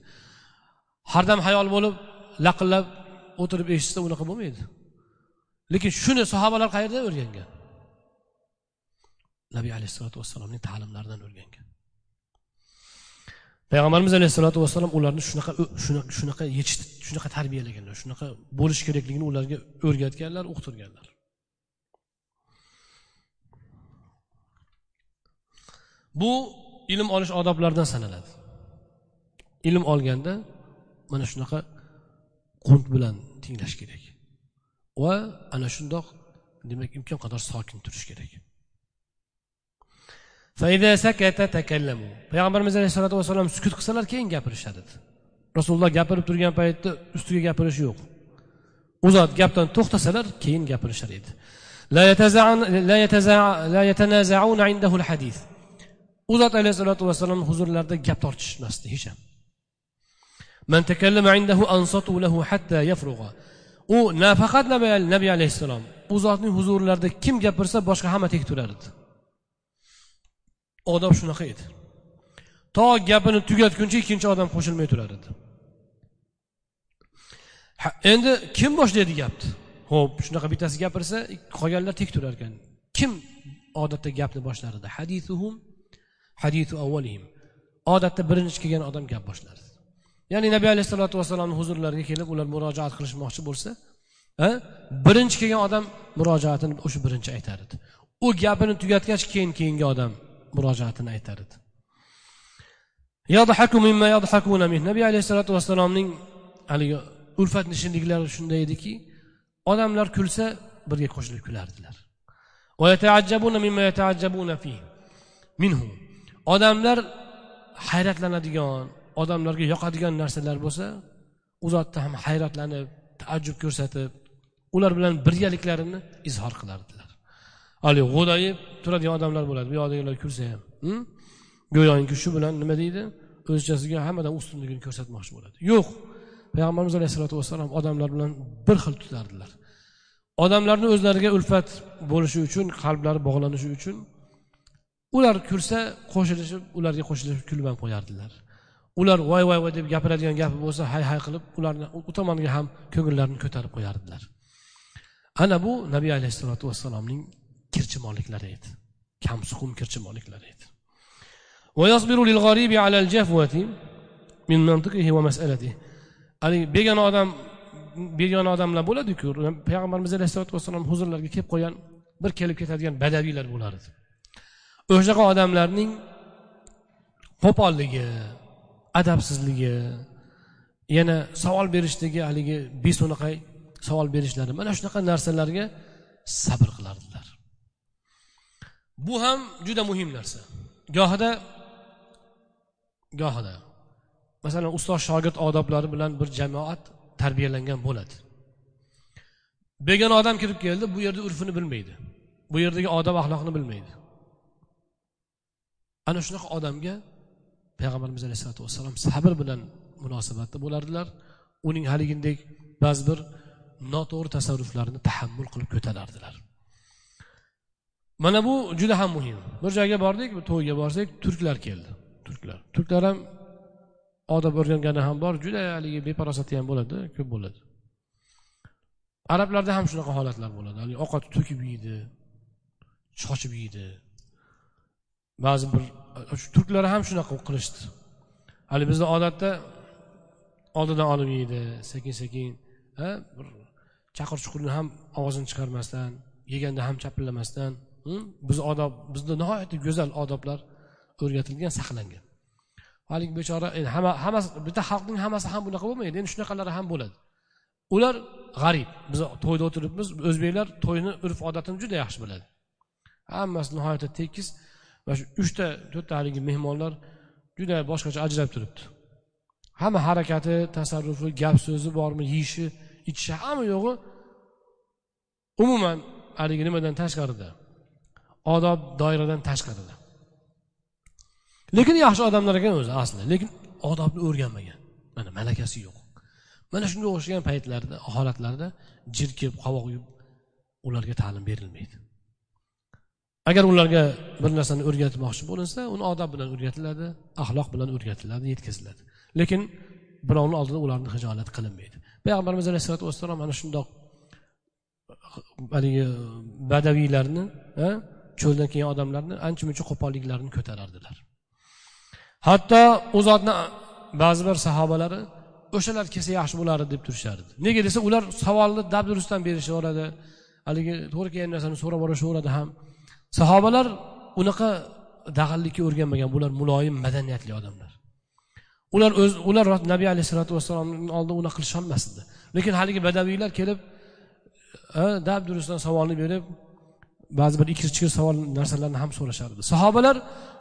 Hardam hayol bo'lib laqillab o'tirib eshitsa unaqa bo'lmaydi. Lekin shuni sahobalar qayerdan o'rgangan? Nabiy alayhissalotu vassalomning ta'limlaridan o'rgangan. Payg'ambarimiz alayhissalotu vassalom ularni shunaqa shunaqa shunaqa shunaqa tarbiyalaganlar shunaqa bo'lishi kerakligini ularga o'rgatganlar uqtirganlar. Bu ilm olish odoblaridan sanaladi. Ilm olganda mana shunaqa qunt bilan tinglash kerak va ana shundoq demak imkon qadar sokin turish kerak. Payg'ambarimiz alayhissalotu vassalom sukut qilsalar keyin gapirishadi. Rasululloh gapirib turgan paytda ustiga gapirish yo'q. U zot gapdan to'xtasalar keyin gapirishar edi. U zot alayhissalotu vassalom huzurlarida gap tortishmasdi hech ham. U nafaqat nabiy alayhissalom u zotning huzurlarida kim gapirsa boshqa hamma tek turar edi odob shunaqa edi. To gapini tugatguncha ikkinchi odam qo'shilmay turar edi. Endi kim boshlaydi gapni? Ho'p shunaqa bittasi gapirsa qolganlar tek turar ekan. Kim odatda gapni boshlar edi? Hadisuhum hadisu avvalihim odatda birinchi kelgan odam gap boshlardi ya'ni nabiy alayhissalotu vassalomni huzurlariga kelib ular murojaat qilishmoqchi bo'lsa birinchi kelgan odam murojaatini o'sha birinchi aytar edi. U gapini tugatgach keyin keyingi odam murojaatini aytar edi. Nabiy alayhissalotu vassalomning haligi ulfat nishinliklari shunday ediki odamlar kulsa birga qo'shilib kulardilar. Odamlar hayratlanadigan odamlarga yoqadigan narsalar bo'lsa u zotda ham hayratlanib taajjub ko'rsatib ular bilan birgaliklarini izhor qilardilar. Haligi g'o'dayib turadigan odamlar bo'ladi. Bu yoqdagilar kulsa ham. Hm? Go'yoki shu bilan nima deydi? O'zchasiga hammadan ustunligini ko'rsatmoqchi bo'ladi. Yo'q. Payg'ambarimiz alayhissalotu vassalom odamlar bilan bir xil tutardilar. Odamlarni o'zlariga ulfat bo'lishi uchun qalblari bog'lanishi uchun ular kulsa qo'shilishib ularga qo'shilib kulib ham qo'yardilar. Ular voy voy voy deb gapiradigan gapi bo'lsa hay hay qilib ularni u tomonga ham ko'ngillarini ko'tarib qo'yardilar. Ana bu nabiy alayhissalotu vassalomning kirchimoliklari edi. Kamsuqum kirchimoliklari edi. Haligi begona odam begona odamlar bo'ladiku payg'ambarimiz alayhissalotu vassalom huzurlariga kelib qolgan bir kelib ketadigan badaviylar bo'lar edi. O'shaqa odamlarning qo'polligi adabsizligi yana savol berishdagi haligi beso'naqay savol berishlari mana shunaqa narsalarga sabr qilardilar. Bu ham juda muhim narsa. Gohida gohida. Masalan ustoz shogird odoblari bilan bir jamoat tarbiyalangan bo'ladi. Begona odam kirib keldi bu yerda urfini bilmaydi. Bu yerdagi odob axloqni bilmaydi. Ana shunaqa odamga payg'ambarimiz alayhisalotu vassalom sabr bilan munosabatda bo'lardilar. Uning haligidek ba'zi bir noto'g'ri tasarruflarini tahammul qilib ko'tarardilar mana bu juda ham muhim. Bir joyga bordik bir to'yga borsak turklar keldi. Turklar. Turklar ham odob o'rgangani ham bor juda haligi beparosati ham bo'ladi ko'p bo'ladi. Arablarda ham shunaqa holatlar bo'ladi. Haligi ovqat to'kib yeydi sochib yeydi. Ba'zi bir turklar ham shunaqa qilishdi. Hali bizda odatda oldidan olib yeydi sekin sekin bir chaqir chuqurni ham ovozini chiqarmasdan yeganda ham chapillamasdan biz odob bizda nihoyatda go'zal odoblar o'rgatilgan saqlangan. Haligi bechora endi hamma hammasi bitta xalqning hammasi ham bunaqa bo'lmaydi endi shunaqalari ham bo'ladi. Ular g'arib. Biz to'yda o'tiribmiz o'zbeklar to'yni urf odatini juda yaxshi biladi. Hammasi nihoyatda tekis. Mana shu uchta to'rtta haligi mehmonlar juda boshqacha ajrab turibdi. Hamma harakati tasarrufi gap so'zi bormi yeyishi ichishi hamma yo'g'i umuman haligi nimadan tashqarida. Odob doiradan tashqarida. Lekin yaxshi odamlar ekan o'zi asli lekin odobni o'rganmagan. Mana malakasi yo'q. Mana shunga o'xshagan paytlarda holatlarda jirkib qovoq yub ularga ta'lim berilmaydi. Agar ularga bir narsani o'rgatmoqchi bo'linsa uni odob bilan o'rgatiladi axloq bilan o'rgatiladi yetkaziladi. Lekin birovni oldida ularni hijolat qilinmaydi. Payg'ambarimiz alayhissalotu vassalom mana shundoq haligi badaviylarni cho'ldan kelgan odamlarni ancha muncha qo'polliklarini ko'tarardilar. Hatto u zotni ba'zi bir sahobalari o'shalar kelsa yaxshi bo'lardi deb turishardi. Nega desa ular savolni dabdurustdan berishaveradi haligi to'g'ri kelgan narsani so'rab borishaveradi ham. Sahobalar unaqa dag'allikka o'rganmagan bular muloyim madaniyatli odamlar. Ular o'z ular nabiy alayhissalotu vassalomni oldida unaqa qilisholmasdi. Lekin haligi badaviylar kelib dabdurustdan savolni berib ba'zi bir ikki chikir savol narsalarni ham so'rashardi. Sahobalar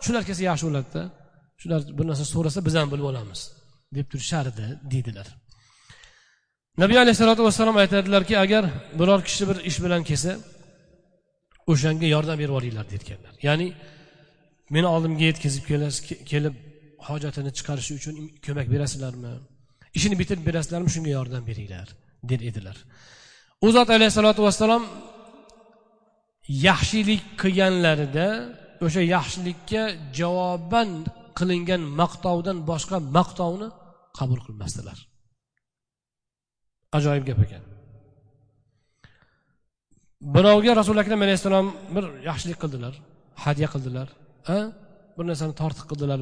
shular kelsa yaxshi bo'ladida. Shular bir narsa so'rasa biz ham bilib olamiz deb turishardi deydilar. Nabiy alayhissalotu vassalom aytadilarki agar biror kishi bir ish bilan kelsa o'shanga yordam berib yuboringlar deyotganlar ya'ni meni oldimga yetkazib kelib hojatini chiqarishi uchun ko'mak berasizlarmi? Ishini bitirib berasizlarmi? Shunga yordam beringlar der edilar. U zot alayhissalotu vassalom yaxshilik qilganlarida o'sha yaxshilikka javoban qilingan maqtovdan boshqa maqtovni qabul qilmasdilar. Ajoyib gap ekan. Birovga rasuli akram alayhissalom bir yaxshilik qildilar hadya qildilar a bir narsani tortiq qildilar.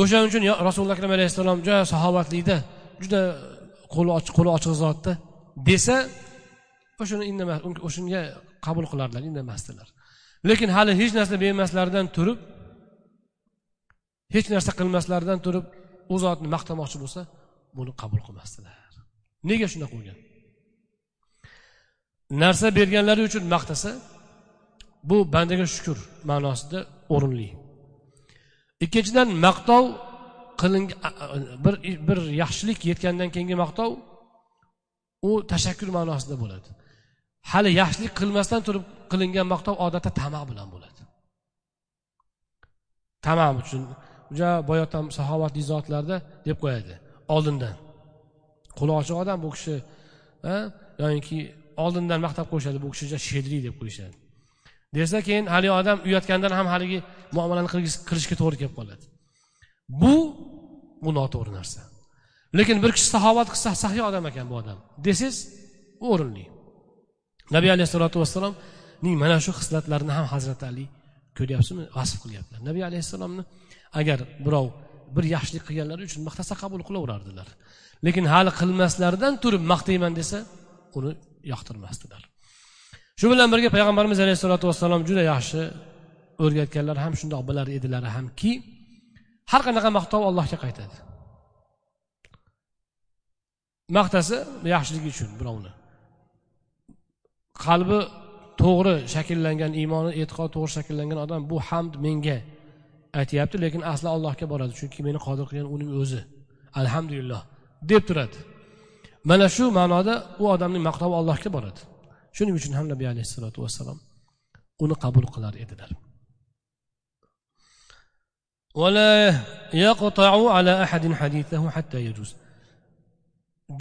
O'shaning uchun rasululloh akram alayhissalom juda saxovatlikda juda qo'li ochiq qo'li ochiq zotda desa o'shani indamas o'shanga qabul qilardilar indamasdilar. Lekin hali hech narsa bermaslaridan turib hech narsa qilmaslaridan turib u zotni maqtamoqchi bo'lsa buni qabul qilmasdilar. Nega shunaqa bo'lgan? Narsa berganlari uchun maqtasa bu bandaga shukur ma'nosida o'rinli. Ikkinchidan maqtov qilingan bir bir yaxshilik yetgandan keyingi maqtov u tashakkur ma'nosida bo'ladi. Hali yaxshilik qilmasdan turib qilingan maqtov odatda tama bilan bo'ladi. Tama uchun juda boyatan saxovatli zotlarda deb qo'yadi. Oldindan. Qo'li ochiq odam bu kishi yoinki oldindan maqtab qo'yishadi bu kishi juda shedriy deb qo'yishadi. Desa keyin haligi odam uyatgandan ham haligi muomalani qilishga to'g'ri kelib qoladi. Bu bu noto'g'ri narsa. Lekin bir kishi saxovat qilsa saxiy odam ekan bu odam. Desangiz o'rinli. Nabiy alayhissalotu vassalomning mana shu xislatlarini ham hazrati ali ko'ryapsizmi? Vasf qilyaptilar. Nabiy alayhissalomni agar birov bir yaxshilik qilganlari uchun maqtasa qabul qilaverardilar. Lekin hali qilmaslaridan turib maqtayman desa uni yoqtirmasdilar. Shu bilan birga payg'ambarimiz alayhissalotu vassalom juda yaxshi o'rgatganlar ham shundoq bilar edilar hamki har qanaqa maqtov allohga qaytadi. Maqtasa yaxshiligi uchun birovni qalbi to'g'ri shakllangan iymoni e'tiqodi to'g'ri shakllangan odam bu hamd menga aytyapti lekin asli allohga boradi chunki meni qodir qilgan uning o'zi. Alhamdulillah deb turadi. Mana shu ma'noda u odamning maqtovi allohga boradi. Shuning uchun ham nabiy alayhissalotu vassalom uni qabul qilar edilar.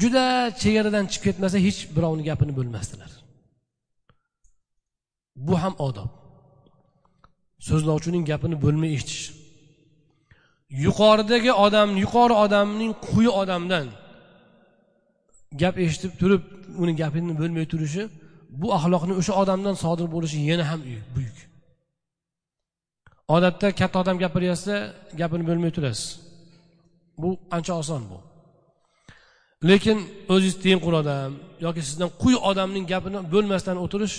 Juda chegaradan chiqib ketmasa hech birovni gapini bo'lmasdilar. Bu ham odob. So'zlovchining gapini bo'lmay eshitish. Yuqoridagi odam yuqori odamning quyi odamdan gap eshitib turib uni gapini bo'lmay turishi bu axloqni o'sha odamdan sodir bo'lishi yana ham buyuk. Odatda katta odam gapiryapsa gapini bo'lmay turasiz. Bu ancha oson bu. Lekin o'zingiz tengqur odam yoki sizdan quyi odamning gapini bo'lmasdan o'tirish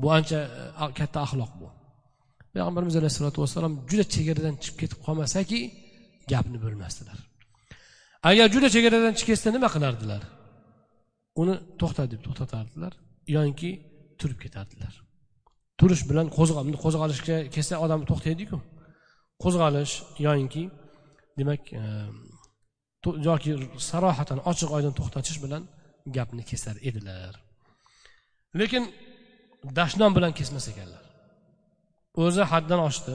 bu ancha e, katta axloq bu. Payg'ambarimiz alayhissalotu vassalom juda chegaradan chiqib ketib qolmasaki gapni bo'lmasdilar agar juda chegaradan chiqib ketsa nima qilardilar? Uni to'xta deb to'xtatardilar yoinki turib ketardilar. Turish bilan qo'zg'alishga kelsa odam to'xtaydiku. Qo'zg'alish yoinki demak e, yoki sarohatan ochiq oydin to'xtatish bilan gapni kesar edilar. Lekin dashnom bilan kesmas ekanlar. O'zi haddan oshdi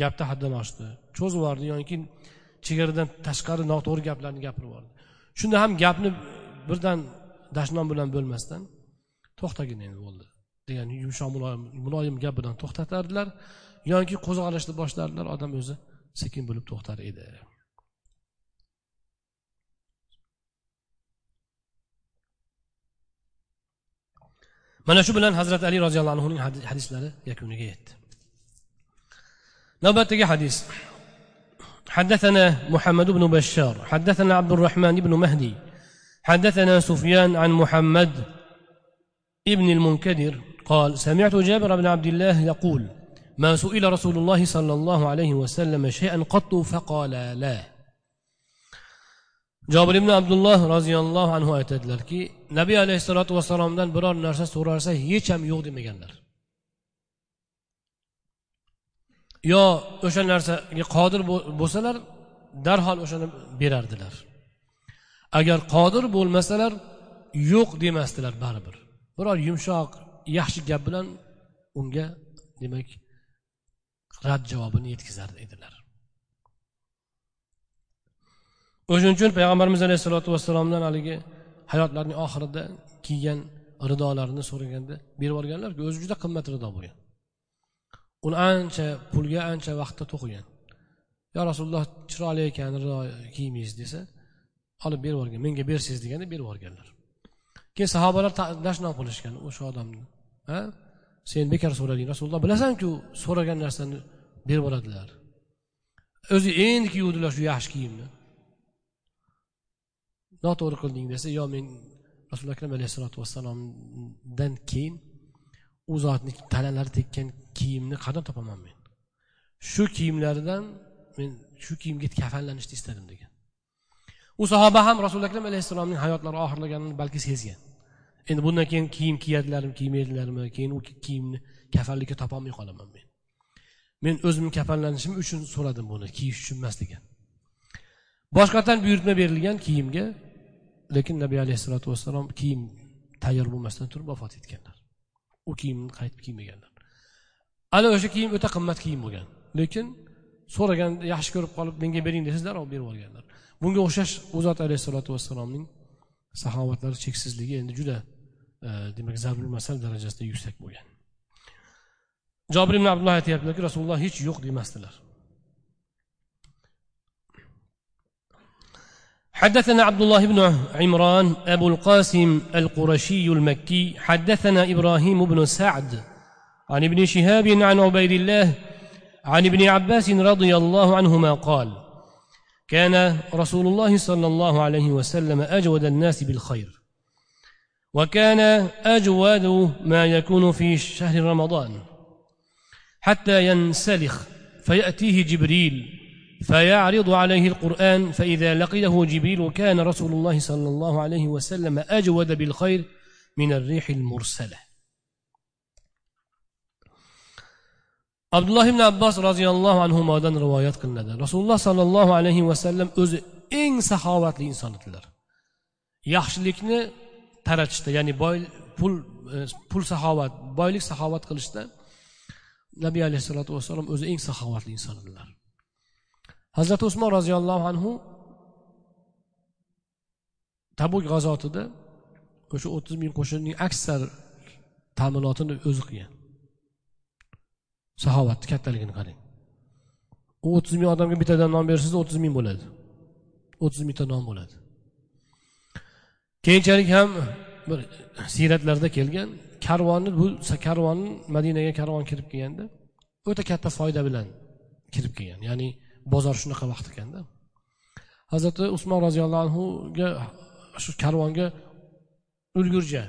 gapda haddan oshdi. Cho'zib yubordi yoki chegaradan tashqari noto'g'ri gaplarni gapirib yubordi. Shunda ham gapni birdan dashnom bilan bo'lmasdan to'xtagin endi bo'ldi degan yumshoq muloyim muloyim gap bilan to'xtatardilar. Yoki qo'zg'alishni boshlardilar odam o'zi sekin bo'lib to'xtar edi. Mana shu bilan hazrati ali roziyallohu anhuning hadislari yakuniga yetdi. Navbatdagi hadis. حدثنا محمد بن بشار حدثنا عبد الرحمن بن مهدي حدثنا سفيان عن محمد ابن المنكدر قال سمعت جابر بن عبد الله يقول ما سئل رسول الله صلى الله عليه وسلم شيئا قط فقال لا jobir ibn abdulloh roziyallohu anhu aytadilarki nabiy alayhissalotu vassalomdan biror narsa so'ralsa hech ham yo'q demaganlar. Yo o'sha narsaga qodir bo'lsalar darhol o'shani berardilar. Agar qodir bo'lmasalar yo'q demasdilar baribir. Biror yumshoq yaxshi gap bilan unga demak rad javobini yetkazar edilar. O'shaning uchun payg'ambarimiz alayhissalotu vassalomdan haligi hayotlarining oxirida kiygan ridolarini so'raganda berib yuborganlarku o'zi juda qimmat rido bo'lgan. Uni ancha pulga ancha vaqtda to'qigan. Yo rasululloh chiroyli ekan rido kiymingiz desa olib berib yuborgan menga bersangiz deganda berib yuborganlar keyin sahobalar dashnom qilishgan o'sha odamni. Ha? Sen bekor so'rading rasululloh bilasanku so'ragan narsani berib yuboradilar o'zi endi kiyuvdilar shu yaxshi kiyimni. Noto'g'ri qilding desa yo men rasululloh akram alayhissalotu vassalomdan keyin u zotni tanalari tekkan kiyimni qayerdan topaman men. Shu kiyimlaridan men shu kiyimga kafanlanishni istadim degan. U sahoba ham rasuli akram alayhissalomning hayotlari oxirlaganini balki sezgan. Endi bundan keyin kiyim kiyadilarmi kiymaydilarmi keyin u kiyimni kafanlikka topolmay qolaman men. Men o'zimni kafanlanishim uchun so'radim buni kiyish uchun emas degan. Boshqatdan buyurtma berilgan kiyimga lekin nabiy alayhissalotu vassalom kiyim tayyor bo'lmasdan turib vafot etganlar. U kiyimni qaytib kiymaganlar. Ana o'sha kiyim o'ta qimmat kiyim bo'lgan. Lekin so'ragan yaxshi ko'rib qolib menga bering desa darrov berib yuborganlar. Bunga o'xshash u zot alayhissalotu vassalomning saxovatlari cheksizligi endi juda e, demak zarul masal darajasida yuksak bo'lgan. Jobir ibn abdulloh aytyaptilarki rasululloh hech yo'q demasdilar. حدثنا عبد الله بن عمران أبو القاسم القرشي المكي حدثنا إبراهيم بن سعد عن ابن شهاب عن عبيد الله عن ابن عباس رضي الله عنهما قال كان رسول الله صلى الله عليه وسلم أجود الناس بالخير وكان أجود ما يكون في شهر رمضان حتى ينسلخ فيأتيه جبريل فيعرض عليه القرآن فإذا لقيه جبريل كان رسول الله صلى الله عليه وسلم أجود بالخير من الريح المرسلة. عبد الله بن عباس رضي الله عنهما مادن روايات قلنادا رسول الله صلى الله عليه وسلم أز إن سخاوات لإنسان تلر يحشلكنا ترتشت يعني بول pul pul sahovat boylik sahovat qilishda nabiy alayhissalotu vassalom o'zi eng saxovatli inson edilar hazrati usmon roziyallohu anhu tabuk g'azotida o'sha o'ttiz ming qo'shinning aksar ta'minotini o'zi qilgan. Saxovatni kattaligini qarang. U o'ttiz ming odamga bittadan non bersangiz o'ttiz ming bo'ladi. O'ttiz mingta non bo'ladi. Keyinchalik ham bir siyratlarda kelgan karvonni bu karvon madinaga karvon kirib kelganda o'ta katta foyda bilan kirib kelgan. Ya'ni bozor shunaqa vaqt ekanda hazrati usmon roziyallohu anhuga shu karvonga ulgurja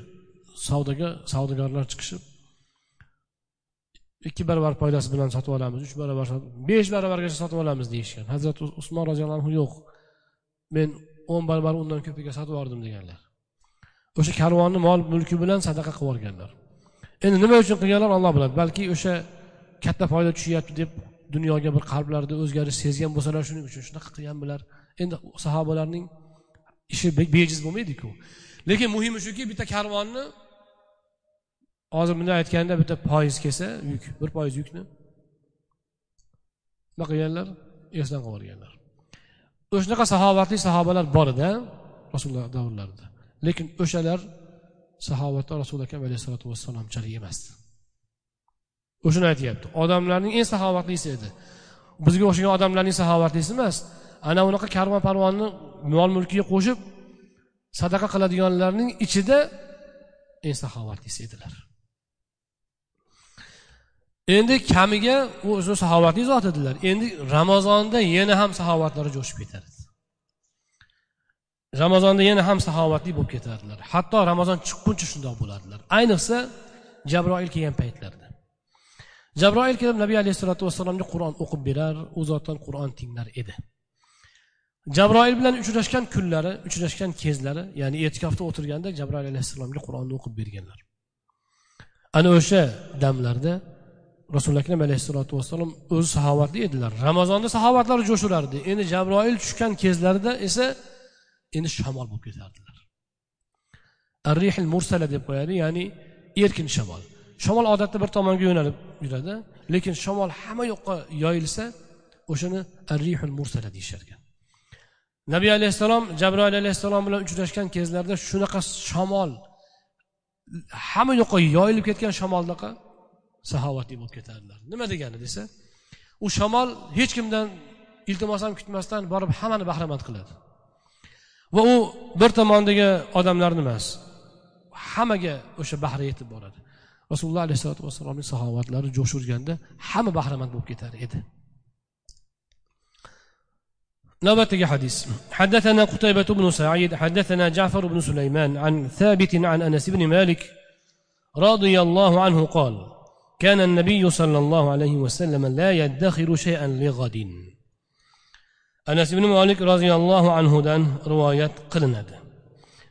savdoga savdogarlar chiqishib ikki barobar foydasi bilan sotib olamiz uch barobar besh barobargacha sotib olamiz deyishgan. Hazrati usmon roziyallohu anhu yo'q men o'n barobar undan ko'piga sotib yubordim deganlar. O'sha karvonni mol mulki bilan sadaqa qilib yuborganlar. Endi nima uchun qilganlar olloh biladi balki o'sha katta foyda tushyapti deb dunyoga bir qalblarida o'zgarish sezgan bo'lsalar shuning uchun shunaqa qilganmilar endi sahobalarning ishi bejiz bo'lmaydiku. Lekin muhimi shuki bitta karvonni hozir bunday aytganda bitta poyiz kelsa yuk bir poyiz yukni nima qilganlar? Esdan qilib yuborganlar o'shanaqa saxovatli sahobalar bor edi rasululloh davrlarida. Lekin o'shalar sahobatda rasuli akam alayhissalotu vassalomchalik emasdi. O'shani aytyapti. Odamlarning eng saxovatlisi edi. Bizga o'xshagan odamlarning saxovatlisi emas. Ana unaqa karvon parvonni mol mulkiga qo'shib sadaqa qiladiganlarning ichida eng saxovatlisi edilar. Endi kamiga u o'zi saxovatli zot edilar. Endi ramazonda yana ham saxovatlari jo'shib ketadi ramazonda yana ham saxovatli bo'lib ketardilar. Hatto ramazon chiqquncha shundoq bo'ladilar. Ayniqsa jabroil kelgan paytlarda. Jabroil kelib nabiy alayhissalotu vassalomga qur'on o'qib berar u zotdan qur'on tinglar edi. Jabroil bilan uchrashgan kunlari uchrashgan kezlari ya'ni e'tikofda o'tirganda jabroil alayhissalomga qur'onni o'qib berganlar. Ana o'sha damlarda rasuli akram alayhissalotu vassalom o'zi saxovatli edilar. Ramazonda sahobatlar jo'sh urardi endi jabroil tushgan kezlarida esa endi shamol bo'lib ketardilar. Arrihil mursala deb qo'yadi ya'ni erkin shamol. Shamol odatda bir tomonga yo'nalib yuradi lekin shamol hamma yoqqa yoyilsa o'shani arrihul mursala deyishar ekan nabiy alayhissalom jabroil alayhissalom bilan uchrashgan kezlarda shunaqa shamol hamma yoqqa yoyilib ketgan shamoldaqa saxovatli bo'lib ketadilar nima degani desa u shamol hech kimdan iltimos ham kutmasdan borib hammani bahramand qiladi. Va u bir tomondagi odamlarni emas hammaga o'sha bahri yetib boradi. رسول الله rasululloh alayhissalotu vassalomning saxovatlari jo'sh urganda hamma bahramand bo'lib ketar edi. نبتك حديث حدثنا قتيبة بن سعيد حدثنا جعفر بن سليمان عن ثابت عن أنس بن مالك رضي الله عنه قال كان النبي صلى الله عليه وسلم لا يدخر شيئا لغد أنس بن مالك رضي الله عنه دان رواية قلنا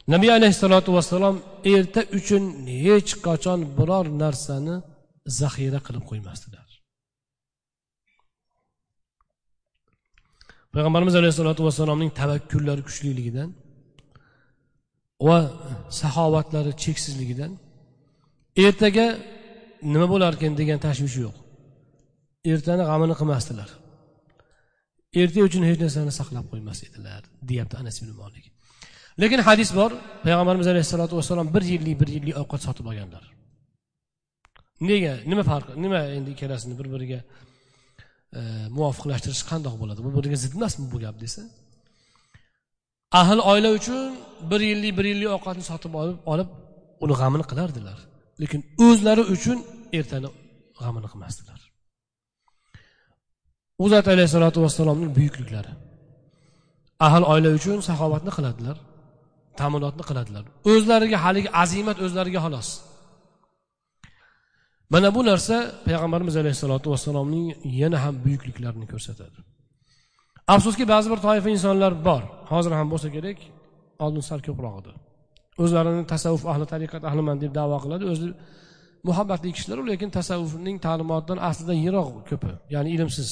nabiy alayhissalotu vassalom erta uchun hech qachon biror narsani zaxira qilib qo'ymasdilar. Payg'ambarimiz alayhissalotu vassalomning tavakkullari kuchliligidan va saxovatlari cheksizligidan ertaga nima bo'larkan degan tashvish yo'q. Ertani g'amini qilmasdilar. Erta uchun hech narsani saqlab qo'ymas edilar deyapti anas ibn molik lekin hadis bor payg'ambarimiz alayhissalotu vassalom bir yillik bir yillik ovqat sotib olganlar. Nega? Nima farqi nima endi ikkalasini bir biriga e, muvofiqlashtirish qandoq bo'ladi? Bir biriga zid emasmi bu gap desa? Ahil oila uchun bir yillik bir yillik ovqatni sotib olib olib uni g'amini qilardilar. Lekin o'zlari uchun ertani g'amini qilmasdilar. U zot alayhissalotu vassalomning buyukliklari. Ahil oila uchun saxovatni qiladilar. Ta'minotni qiladilar. O'zlariga haligi azimat o'zlariga xolos. Mana bu narsa payg'ambarimiz alayhissalotu vassalomning yana ham buyukliklarini ko'rsatadi. Afsuski ba'zi bir toifa insonlar bor. Hozir ham bo'lsa kerak oldin sal ko'proq edi. O'zlarini tasavvuf ahli tariqat ahliman deb davo qiladi. O'zi muhabbatli kishilar lekin tasavvufning ta'limotidan aslida yiroq ko'pi ya'ni ilmsiz.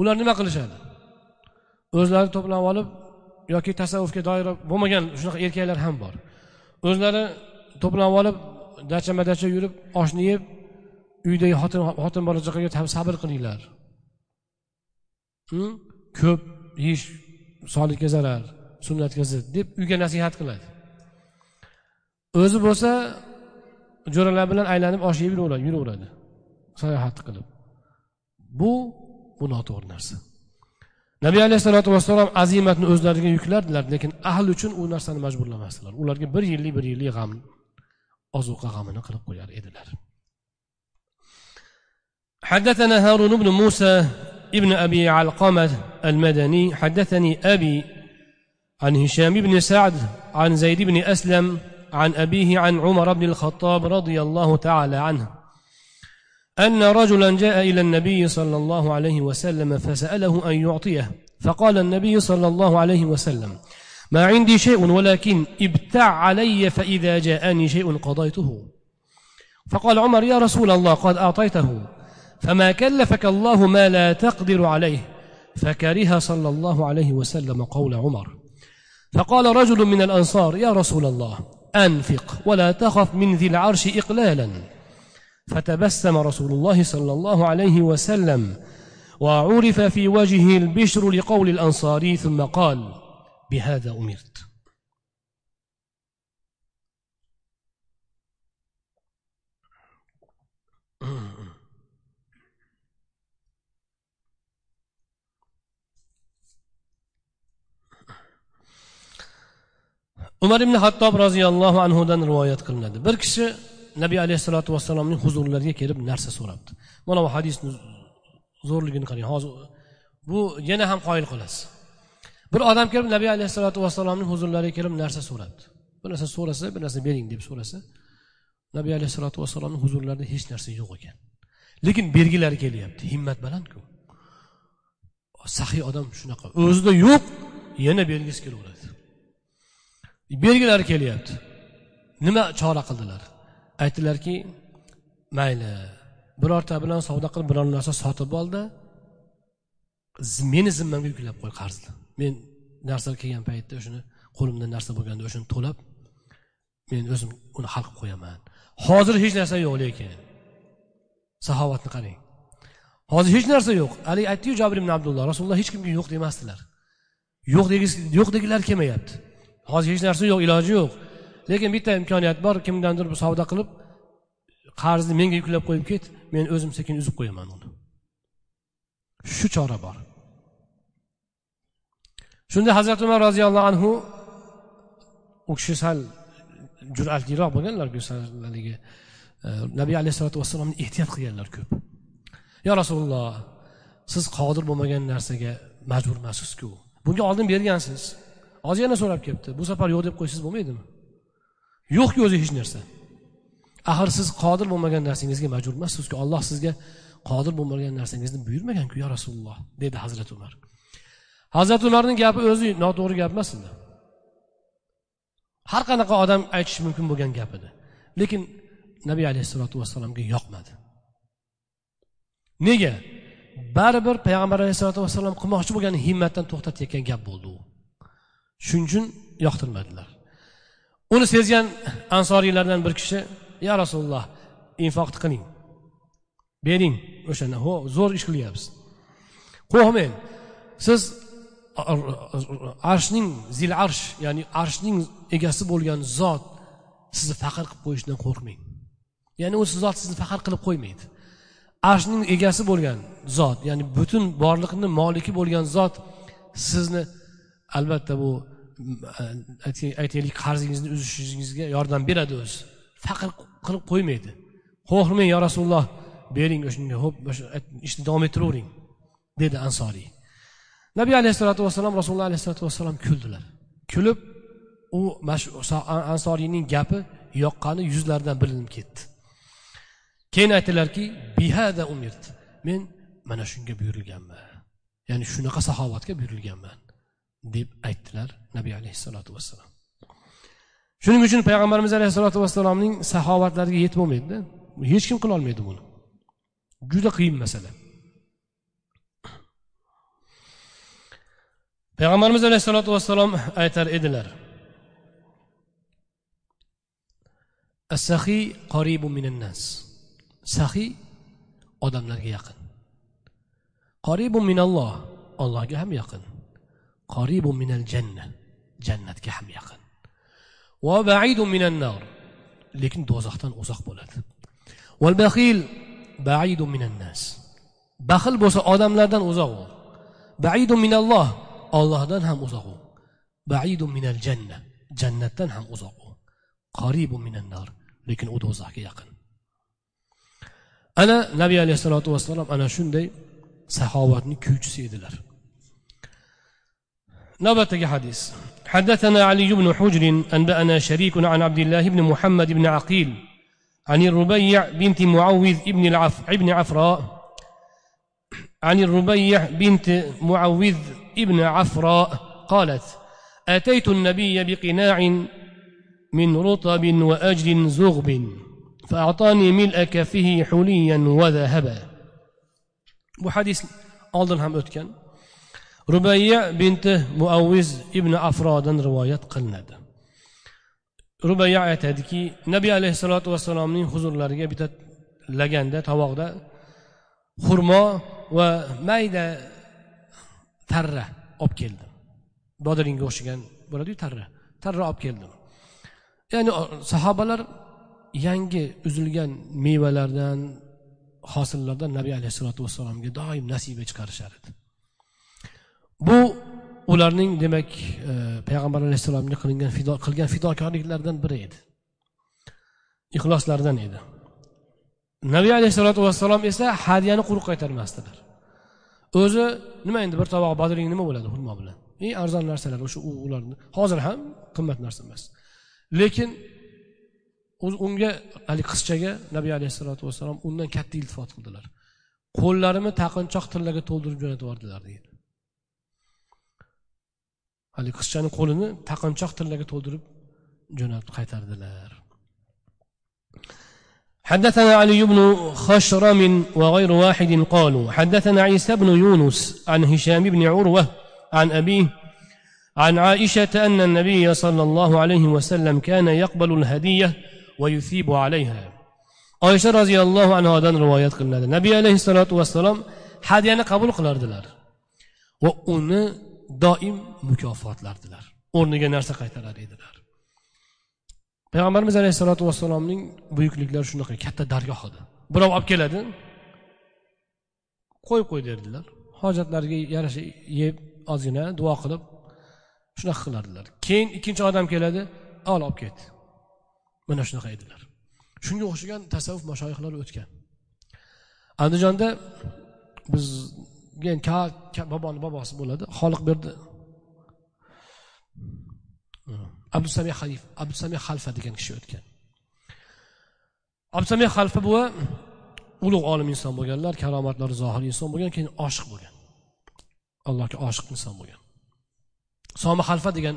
Ular nima qilishadi? O'zlari to'planib olib yoki tasavvufga doir bo'lmagan shunaqa erkaklar ham bor. O'zlari to'planib olib dacha madacha yurib oshni yeb uydagi xotin xotin bola chaqaga sabr qilinglar. Hm? Ko'p yeyish sog'likka zarar sunnatga zid deb uyga nasihat qiladi. O'zi bo'lsa jo'ralar bilan aylanib osh yeb yuraveradi. Sayohat qilib. Bu bu noto'g'ri narsa. Nabiy alayhissalotu vassalom azimatni o'zlariga yuklardilar lekin ahl uchun u narsani majburlamasdilar ularga bir yillik bir yillik g'am ozuqa g'amini qilib qo'yar edilar حدثنا هارون بن موسى ابن أبي علقمة المدني حدثني أبي عن هشام بن سعد عن زيد بن أسلم عن أبيه عن عمر بن الخطاب رضي الله تعالى عنه أن رجلا جاء إلى النبي صلى الله عليه وسلم فسأله أن يعطيه. فقال النبي صلى الله عليه وسلم ما عندي شيء ولكن ابتع علي فإذا جاءني شيء قضيته. فقال عمر يا رسول الله قد أعطيته. فما كلفك الله ما لا تقدر عليه. فكره صلى الله عليه وسلم قول عمر. فقال رجل من الأنصار يا رسول الله أنفق ولا تخف من ذي العرش إقلالا. فتبسم رسول الله صلى الله عليه وسلم وعرف في وجهه البشر لقول الأنصاري ثم قال بهذا أمرت. (clears throat) Umar ibn Hattab raziyallahu anhudan rivoyat qilinadi. Bir kishi nabiy alayhissalotu vassalomning huzurlariga kelib narsa so'rabdi. Mana bu hadisni zo'rligini qarang. Hozir bu yana ham qoyil qilasiz bir odam kelib nabiy alayhissalotu vassalomning huzurlariga kelib narsa so'rabdi. Bir narsa so'rasa bir narsa bering deb so'rasa nabiy alayhissalotu vassalomni huzurlarida hech narsa yo'q ekan. Lekin bergilari kelyapti. Himmat balandku. Saxiy odam shunaqa. O'zida yo'q yana bergisi kelaveradi. Bergilari kelyapti. Nima chora qildilar? Aytdilarki mayli birorta bilan savdo qilib biror narsa sotib oldi meni zimmamga yuklab qo'y qarzni. Men narsalar kelgan paytda o'shani qo'limda narsa bo'lganda o'shani to'lab men o'zim uni hal qilib qo'yaman. Hozir hech narsa yo'q lekin saxovatni qarang. Hozir hech narsa yo'q. Haligi aytdiyu jabir ibn abdulloh rasululloh hech kimga yo'q demasdilar. Yo'q yo'q degilar kelmayapti. Hozir hech narsa yo'q iloji yo'q. Lekin bitta imkoniyat bor kimdandir bir savdo qilib qarzni menga yuklab qo'yib ket men o'zim sekin uzib qo'yaman uni. Shu chora bor. Shunda hazrati umar roziyallohu anhu u kishi sal jur'atliroq bo'lganlar haligi e, nabiy alayhissalotu vassalomni ehtiyot qilganlar ko'p. Yo rasululloh siz qodir bo'lmagan narsaga majbur emassizku bunga oldin bergansiz. Hozir yana so'rab kelibdi. Bu safar yo'q deb qo'ysangiz bo'lmaydimi? Yo'qki o'zi hech narsa. Axir siz qodir bo'lmagan narsangizga majbur emassizku olloh sizga qodir bo'lmagan narsangizni buyurmaganku yo rasululloh dedi hazrati umar. Hazrati umarning gapi o'zi noto'g'ri gap emas edi har qanaqa odam aytishi mumkin bo'lgan gap edi. Lekin nabiy alayhissalotu vassalomga yoqmadi. Nega? Baribir payg'ambar alayhissalotu vassalom qilmoqchi bo'lgan himmatdan to'xtatayotgan gap bo'ldi u. Shuning uchun yoqtirmadilar. Uni sezgan ansoriylardan bir kishi ya rasululloh infoqni qiling. Bering o'shani ho zo'r ish qilyapsiz. Qo'rqmang siz arshning zil arsh ya'ni arshning egasi bo'lgan zot sizni faqir qilib qo'yishidan qo'rqmang. Ya'ni u zot sizni faqir qilib qo'ymaydi. Arshning egasi bo'lgan zot ya'ni butun borliqni moliki bo'lgan zot sizni albatta bu aytaylik qarzingizni uzishingizga yordam beradi o'zi. Faqir qilib qo'ymaydi. Qo'rqmang yo rasululloh bering o'shanga ho'p o'sha ishni davom ettiravering dedi ansoriy. Nabiy alayhissalotu vassalom rasululloh alayhissalotu vassalom kuldilar. Kulib u ansoriyning gapi yoqqani yuzlaridan bilinib ketdi. Keyin aytdilarki bihada umirt men mana shunga buyurilganman. Ya'ni shunaqa saxovatga buyurilganman. Deb aytdilar nabiy alayhissalotu vassalom shuning uchun payg'ambarimiz alayhissalotu vassalomning saxovatlariga yetib bo'lmaydida hech kim qilolmaydi buni. Juda qiyin masala. Payg'ambarimiz alayhissalotu vassalom aytar edilar. Sahiy qoribu minannas sahiy odamlarga yaqin. Qoribu minalloh allohga ham yaqin قريب من الجنة. جنة كحم يقن وبعيد من النار. لكن lekin do'zaxdan uzoq والبخيل بعيد من الناس. بخل بوسا آدم لدن odamlardan بعيد من الله. الله دن هم uzoq بعيد من الجنة. جنة jannatdan ham uzoq u qoribu minan nar lekin u do'zaxga yaqin ana nabiy alayhissalotu vassalom ana shunday saxovatni kuychisi edilar نبتك حديث. حدثنا علي بن حجر أنبأنا شريك عن عبد الله بن محمد بن عقيل عن الربيع بنت معوذ ابن العف ابن عفراء عن الربيع بنت معوذ ابن عفراء قالت أتيت النبي بقناع من رطب وأجر زغب فأعطاني ملء كفه حليا وذهبا. وحديث أيضا هم أتكن rubayya binti muavviz ibn afrodan rivoyat qilinadi. Rubayya aytadiki nabiy alayhissalotu vassalomning huzurlariga bitta laganda tovoqda xurmo va mayda tarra olib keldim. Bodringga o'xshagan bo'ladiyu tarra. Tarra olib keldim. Ya'ni sahobalar yangi uzilgan mevalardan hosillardan nabiy alayhissalotu vassalomga doim nasiba chiqarishar edi. Bu ularning demak e, payg'ambar alayhissalomga qilingan fido qilgan fidokorliklaridan biri edi. Ixloslaridan edi. Nabiy alayhissalotu vassalom esa hadyani quruq qaytarmasdilar. O'zi nima endi bir tovoq bodring nima bo'ladi xurmo bilan? Eng arzon narsalar o'sha ularni hozir ham qimmat narsa emas. Lekin unga haligi qizchaga nabiy alayhissalotu vassalom undan katta iltifot qildilar. Qo'llarimni taqinchoq tillarga to'ldirib jo'natib yubordilar deydi. haligi qizchani qo'lini taqinchoq tillaga to'ldirib jo'natib qaytardilar. حدثنا علي بن خشرم وغير واحد قالوا حدثنا عيسى بن يونس عن هشام بن عروة عن أبيه عن عائشة أن النبي صلى الله عليه وسلم كان يقبل الهدية ويثيب عليها عائشة رضي الله عنها دان روايات قلنا النبي عليه الصلاة والسلام حد قبول قلار دلار وأن دائم mukofotlardilar o'rniga narsa qaytarar edilar. Payg'ambarimiz alayhissalotu vassalomning buyukliklari shunaqa katta dargoh edi birov olib keladi qo'yib qo'y derdilar hojatlariga yarasha yeb ozgina duo qilib shunaqa qilardilar. Keyin ikkinchi odam keladi ol olib ket. Mana shunaqa edilar. Shunga o'xshagan tasavvuf mashoyihlar o'tgan. Andijonda bizga boboni bobosi bo'ladi xoliqberdi abdusami halif abdusami xalfa degan kishi o'tgan. Abdusami xalfa buva ulug' olim inson bo'lganlar karomatlari zohir inson bo'lgan keyin oshiq bo'lgan. Allohga oshiq inson bo'lgan. Somi xalfa degan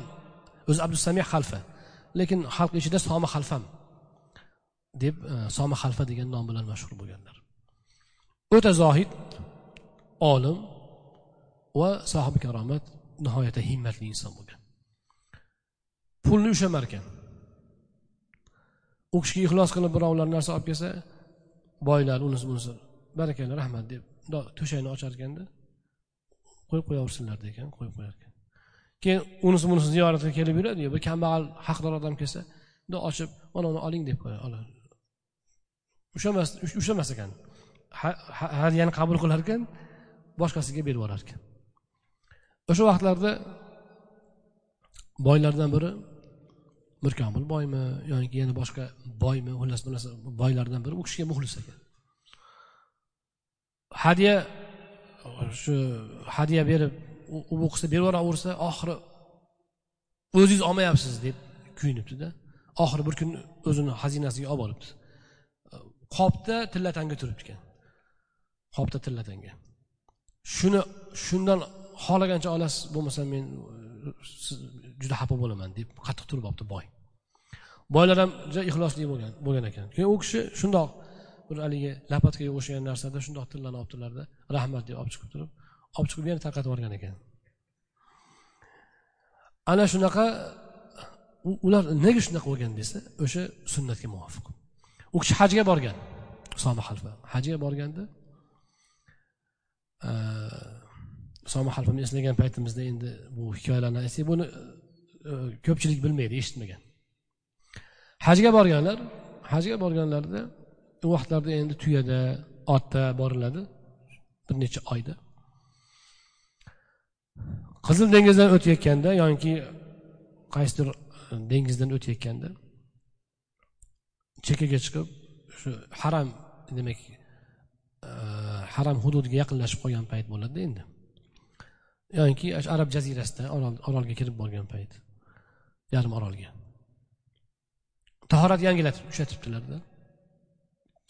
o'zi abdusami xalfa. Lekin xalq ichida somi xalfam deb e, somi xalfa degan nom bilan mashhur bo'lganlar. O'ta zohid olim va sohibi karomat nihoyatda himmatli inson bo'lgan. Pulni ushlamar ekan u kishiga ixlos qilib birovlar narsa olib kelsa boylar unisi bunisi barakalla rahmat deb to'shakni ochar ekanda qo'yib qo'yaversinlar degan qo'yib qo'yar ekan keyin unisi bunisi ziyoratga kelib yuradi bir kambag'al haqdor odam kelsa bundoq ochib mana uni oling deb qo'yadi ushlamas ushlamas ekan. Hadyani qabul qilar ekan boshqasiga berib yuborar ekan o'sha vaqtlarda boylardan biri mirkomil boymi yoki yana boshqa boymi xullas bir narsa boylardan biri u kishiga muxlis ekan. Hadya shu hadya berib u bu qilsa berib yuboraversa oxiri o'zingiz olmayapsiz deb kuyinibdida. Oxiri bir kun o'zini xazinasiga olib olibdi qopda tilla tanga turibdi ekan. Qopda tilla tanga shuni shundan xohlagancha olasiz bo'lmasa men juda xafa bo'laman deb qattiq turib olibdi boy. Boylar ham juda ixlosli bo'lgan bo'lgan ekan. Keyin u kishi shundoq bir haligi lapatkaga o'xshagan narsada shundoq tillani olibdilarda rahmat deb olib chiqib turib olib chiqib yana tarqatib yuborgan ekan. Ana shunaqa ular nega shunaqa bo'lgan desa o'sha sunnatga muvofiq. U kishi hajga borgan soma xalfa hajga borganda soma xalfani eslagan paytimizda endi bu hikoyalarni aytsak buni E, ko'pchilik bilmaydi eshitmagan. Hajga borganlar hajga borganlarida u vaqtlarda endi tuyada otda boriladi bir necha oyda. Qizil dengizdan o'tayotganda yoki qaysidir e, dengizdan o'tayotganda chekkaga chiqib shu haram demak e, haram hududiga yaqinlashib qolgan payt bo'ladida endi. Yoki arab jazirasida orolga kirib borgan payt. Yarim orolga. Tahorat yangilatib ushlatibdilarda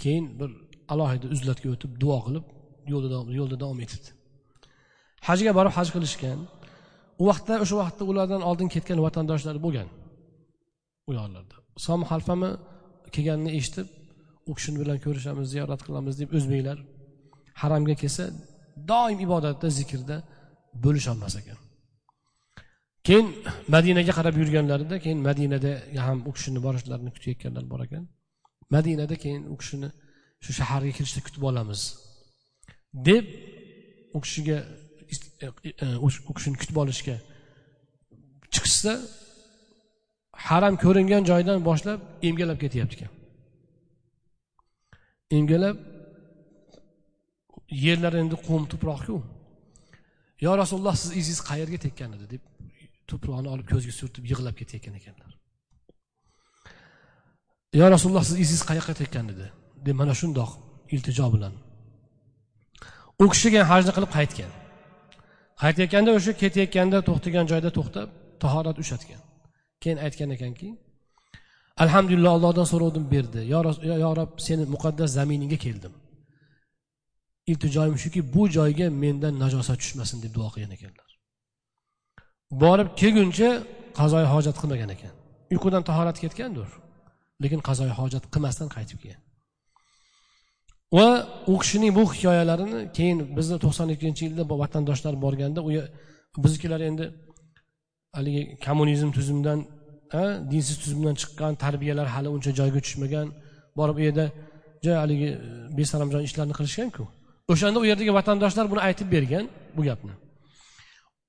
keyin bir alohida uzlatga o'tib duo qilib yo'lda davom etibdi hajga borib haj qilishgan u vaqtda o'sha vaqtda ulardan oldin ketgan vatandoshlari bo'lgan u yoqlarda som xalfami kelganini eshitib u kishini bilan ko'rishamiz ziyorat qilamiz deb o'zbeklar haramga kelsa doim ibodatda zikrda bo'lisholmas ekan. Keyin madinaga qarab yurganlarida keyin madinada ham u kishini borishlarini kutayotganlar bor ekan. Madinada keyin u kishini shu shaharga kirishda kutib olamiz. Deb u kishiga u kishini kutib olishga chiqishsa haram ko'ringan joydan boshlab emgalab ketyapti ekan. Emgalab yerlar endi qum tuproqku. Yo rasululloh siz izingiz qayerga tekkan edi? deb tuproqni olib ko'ziga surtib yig'lab ketayotgan ekanlar. Yo rasululloh siz izingiz qayoqqa ketayotgan dedi. Deb mana shundoq iltijo bilan. U kishiga hajni qilib qaytgan. Qaytayotganda o'sha ketayotganda to'xtagan joyda to'xtab tahorat ushlatgan keyin aytgan ekanki alhamdulillah allohdan so'rovdim berdi. Yo rob seni muqaddas zaminingga keldim. Iltijoyim shuki bu joyga mendan najosat tushmasin deb duo qilgan ekanlar. Borib kelguncha qazoyi hojat qilmagan ekan. Uyqudan tahorat ketgandir lekin qazoyi hojat qilmasdan qaytib kelgan. Va u kishining bu hikoyalarini keyin bizni to'qson ikkinchi yilda vatandoshlar borganda u biznikilar endi haligi kommunizm tuzumdan dinsiz tuzumdan chiqqan tarbiyalar hali uncha joyiga tushmagan borib u yerda joy haligi e, besaramjon ishlarni qilishganku. O'shanda u yerdagi vatandoshlar buni aytib bergan bu gapni.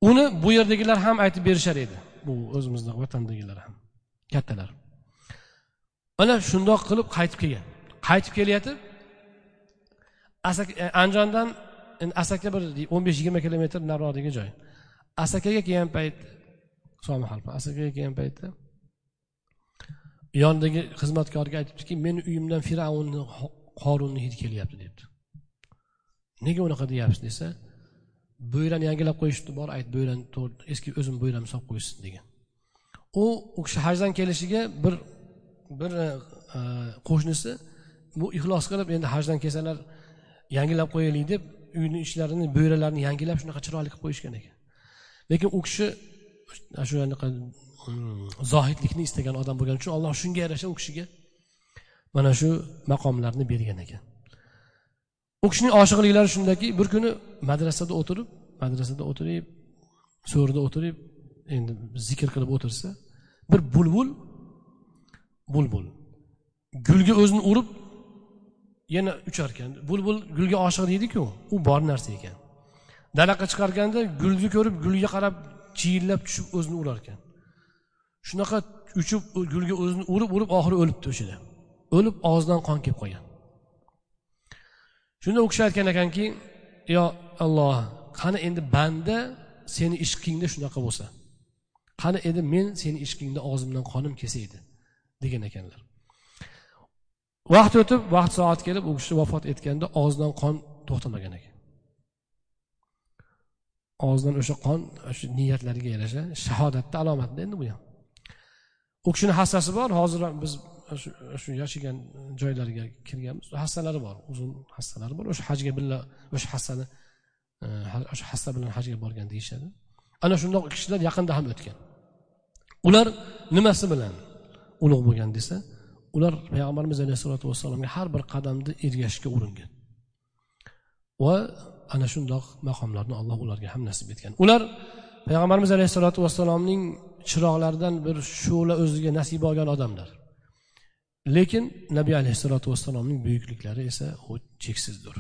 Uni bu yerdagilar ham aytib berishar edi. Bu o'zimizni vatandagilar ham kattalar. Mana shundoq qilib qaytib kelgan. Qaytib kelayotib e, andijondan asaka bir o'n besh yigirma kilometr nariroqdagi joy. Asakaga kelgan payt asakaga kelgan paytda yonidagi xizmatkorga aytibdiki meni uyimdan fir'avnni qorunni hidi kelyapti debdi. Nega unaqa deyapsiz desa bo'yrani yangilab qo'yishibdi bor ayt bo'yrani eski o'zim bo'yramni solib qo'ysin degan. U u kishi hajdan kelishiga bir bir e, qo'shnisi bu ixlos qilib endi hajdan kelsalar yangilab qo'yaylik deb uyni ishlarini bo'yralarini yangilab shunaqa chiroyli qilib qo'yishgan ekan. Lekin u kishi shu anaqa hmm, zohidlikni istagan odam bo'lgani uchun alloh shunga yarasha u kishiga mana shu maqomlarni bergan ekan. U kishining oshiqliklari shundaki bir kuni madrasada o'tirib madrasada o'tirib so'rida o'tirib endi zikr qilib o'tirsa bir bulbul bulbul. Gulga o'zini urib yana uchar ekan bulbul gulga oshiq deydiku u bor narsa ekan. Dalaqa chiqarganda gulni ko'rib gulga qarab chiyillab tushib o'zini urar ekan shunaqa uchib gulga o'zini urib urib oxiri o'libdi o'shada. O'lib og'zidan qon kelib qolgan. Shunda u kishi aytgan ekanki yo alloh qani endi banda seni ishqingda shunaqa bo'lsa? Qani endi men seni ishqingda og'zimdan qonim kelsa edi degan ekanlar. Vaqt o'tib vaqt soat kelib u kishi vafot etganda og'zidan qon to'xtamagan ekan. Og'zidan o'sha qon shu niyatlariga yarasha shahodatni alomati endi bu ham. U kishini hassasi bor hozir biz shu yashagan joylariga kirganmiz. Hassalari bor uzun hassalari bor. O'sha hajga birga o'sha hassani e, o'sha hassa bilan hajga borgan deyishadi. Ana shundoq kishilar yaqinda ham o'tgan. Ular nimasi bilan ulug' bo'lgan desa ular payg'ambarimiz alayhissalotu vassalomga har bir qadamda ergashishga uringan. Va ana shundoq maqomlarni alloh ularga ham nasib etgan. Ular payg'ambarimiz alayhissalotu vassalomning chiroqlaridan bir shu'la o'ziga nasib olgan odamlar. Lekin nabiy alayhissalotu vassalomning buyukliklari esa u cheksizdir.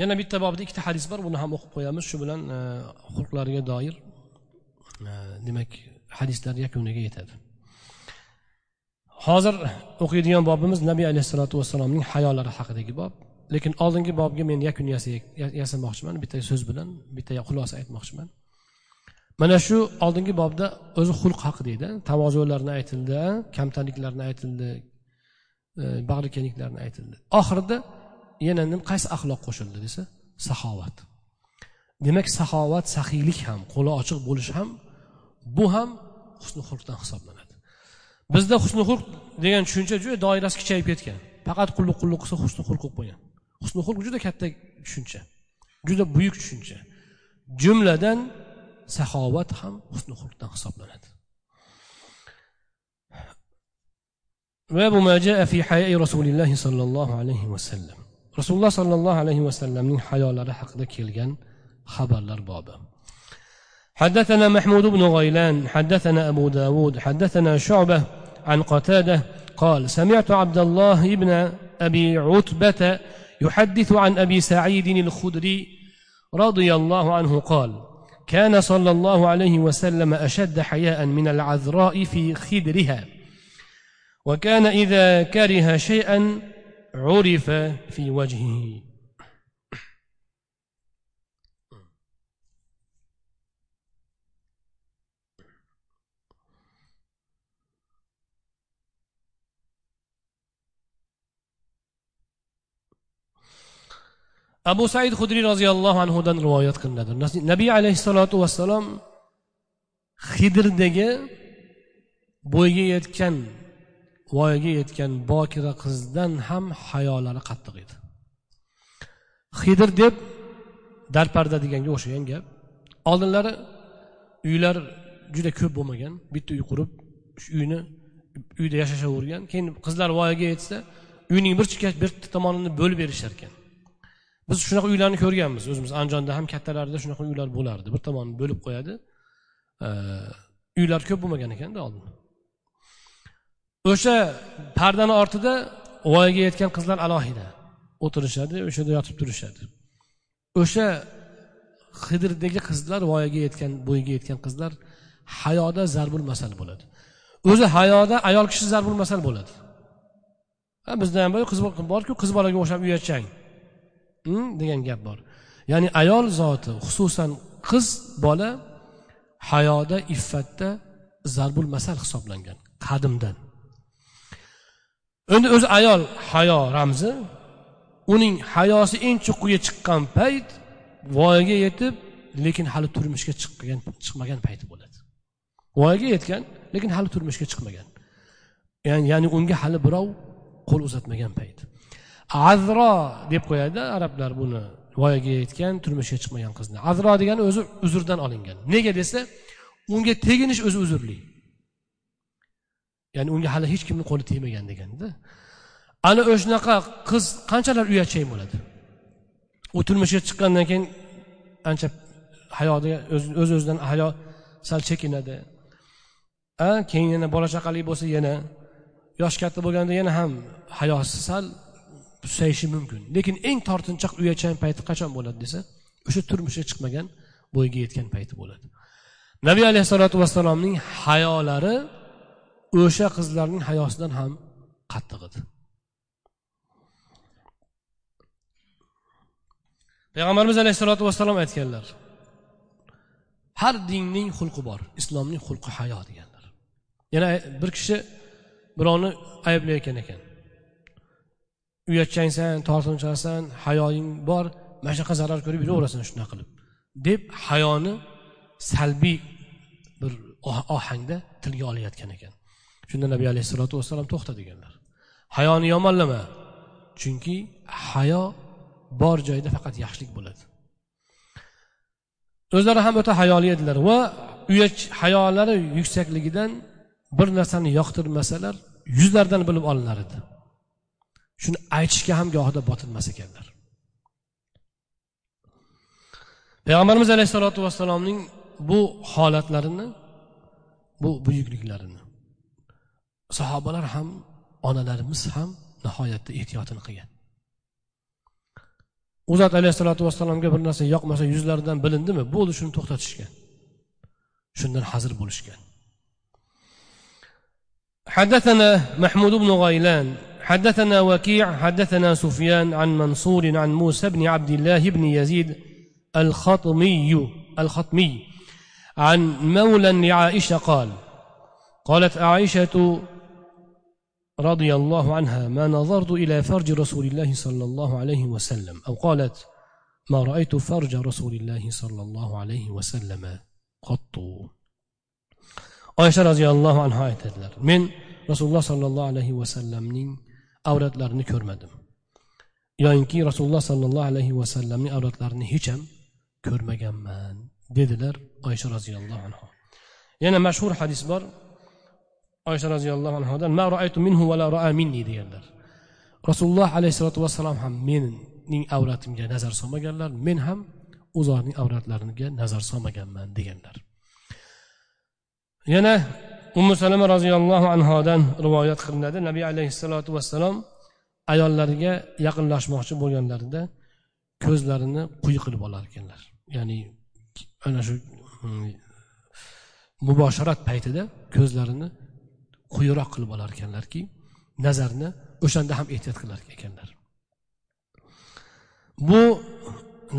Yana bitta bobda ikkita hadis bor buni ham o'qib qo'yamiz. Shu bilan e, xulqlariga doir e, demak hadislar yakuniga yetadi. Hozir o'qiydigan bobimiz nabiy alayhissalotu vassalomning hayolari haqidagi bob. Lekin oldingi bobga men yakun yasamoqchiman bitta so'z bilan bitta xulosa aytmoqchiman. Mana shu oldingi bobda o'zi xulq haqida tavozularni aytildi kamtarliklarni aytildi e, bag'rikengliklarni aytildi. Oxirida yana qaysi axloq qo'shildi desa saxovat. Demak saxovat saxiylik ham qo'li ochiq bo'lish ham bu ham husni xulqdan hisoblanadi. Bizda husni xulq degan tushuncha juda doirasi kichayib ketgan. Faqat qulluq qulluq qilsa husni xulq bo'lib qo'ygan. Husni xulq juda katta tushuncha juda buyuk tushuncha. Jumladan saxovat ham husni xulqdan hisoblanadi باب ما جاء في حياء رسول الله صلى الله عليه وسلم رسول الله صلى الله عليه وسلم من حياء حقدا كيلغان خبر الباب حدثنا محمود بن غيلان حدثنا أبو داود حدثنا شعبة عن قتادة قال سمعت عبد الله بن أبي عتبة يحدث عن أبي سعيد الخدري رضي الله عنه قال كان صلى الله عليه وسلم أشد حياء من العذراء في خدرها. وكان إذا كره شيئا عرف في وجهه. Abu said hudriy roziyallohu anhudan rivoyat qilinadi. Nabiy alayhissalotu vassalom hidrdagi bo'yga yetgan voyaga yetgan bokira qizdan ham hayolari qattiq edi. Hidr deb darparda deganga o'xshagan gap. Oldinlari uylar juda ko'p bo'lmagan bitta uy qurib shu uyni uyda yashashavergan keyin qizlar voyaga yetsa uyning bir chekka bir tomonini bo'lib berishar ekan biz shunaqa uylarni ko'rganmiz. O'zimiz andijonda ham kattalarida shunaqa uylar bo'lardi. Bir tomonni bo'lib qo'yadi. Uylar ko'p bo'lmagan ekanda oldin. O'sha pardani ortida voyaga yetgan qizlar alohida o'tirishadi o'sha yerda yotib turishadi. O'sha qidirdagi qizlar voyaga yetgan bo'yiga yetgan qizlar hayoda zarbul masal bo'ladi. O'zi hayoda ayol kishi zarbul masal bo'ladi. Bizda ham qiz borku qiz bolaga o'xshab uyatchang. Degan gap bor. Ya'ni ayol zoti xususan qiz bola hayoda iffatda zarbul masal hisoblangan qadimdan. Endi o'zi ayol hayo ramzi uning hayosi eng cho'qqiga chiqqan payt voyaga yetib lekin hali turmushga chiqqan chiqmagan payti bo'ladi. Voyaga yetgan lekin hali turmushga chiqmagan. Ya'ni, ya'ni unga hali birov qo'l uzatmagan payt. Azro deb qo'yadida arablar buni. Voyaga yetgan turmushga chiqmagan qizni. Azro degani o'zi uzrdan olingan. Nega desa unga teginish o'zi uzrli. Ya'ni unga hali hech kimni qo'li tegmagan deganda. Ana o'shanaqa qiz qanchalar uyatchang bo'ladi? U turmushga chiqqandan keyin ancha hayoda o'z o'zidan hayo sal chekinadi. A keyin yana bola chaqali bo'lsa yana yoshi katta bo'lganda yana ham hayosi sal susayishi mumkin. Lekin eng tortinchoq uyachan payti qachon bo'ladi desa o'sha turmushga chiqmagan bo'yiga yetgan payti bo'ladi. Nabiy alayhissalotu vassalomning hayolari o'sha qizlarning hayosidan ham qattiq edi payg'ambarimiz alayhissalotu vassalom aytganlar har dinning xulqi bor islomning xulqi hayo deganlar. Yana bir kishi birovni ayblayotgan ekan. Uyatchangsan tortinchoqsan hayoying bor mana shunaqa zarar ko'rib yuraverasan shunaqa qilib. Deb hayoni salbiy bir oh, ohangda tilga olayotgan ekan. Shunda nabiy alayhissalotu vassalom to'xta deganlar hayoni yomonlama chunki hayo bor joyda faqat yaxshilik bo'ladi. O'zlari ham o'ta hayoli edilar va uyat hayolari yuksakligidan bir narsani yoqtirmasalar yuzlaridan bilib olinar edi. shuni aytishga ham gohida botinmas ekanlar payg'ambarimiz alayhissalotu vassalomning bu holatlarini bu buyukliklarini sahobalar ham onalarimiz ham nihoyatda ehtiyotini qilgan u zot alayhissalotu vassalomga bir narsa yoqmasa yuzlaridan bilindimi bo'ldi shuni to'xtatishgan shundan hazir bo'lishgan حدثنا محمود بن غيلان حدثنا وكيع حدثنا سفيان عن منصور عن موسى بن عبد الله بن يزيد الخطمي الخطمي عن مولى لعائشة قال قالت عائشة رضي الله عنها ما نظرت إلى فرج رسول الله صلى الله عليه وسلم. أو قالت ما رأيت فرج رسول الله صلى الله عليه وسلم قط. oysha roziyallohu anhu aytadilar men rasululloh sollallohu alayhi vasallamning avratlarini ko'rmadim. Yoyinki rasululloh sollallohu alayhi vasallamning avratlarini hech ham ko'rmaganman dedilar oysha roziyallohu anhu yana mashhur hadis bor. Oysha roziyallohu anhudan ma roaytu minhu va la roa minni deganlar. Rasululloh alayhissalotu vassalom ham mening avratimga nazar solmaganlar men ham u zotning avratlariga nazar solmaganman deganlar. Yana ummu salama roziyallohu anhodan rivoyat qilinadi. Nabiy alayhissalotu vassalom ayollarga yaqinlashmoqchi bo'lganlarida ko'zlarini quyi qilib olar ekanlar. Ya'ni ana shu mm, muboshorat mubosharat paytida ko'zlarini quyiroq qilib olar ekanlarki nazarni o'shanda ham ehtiyot qilar ekanlar. Bu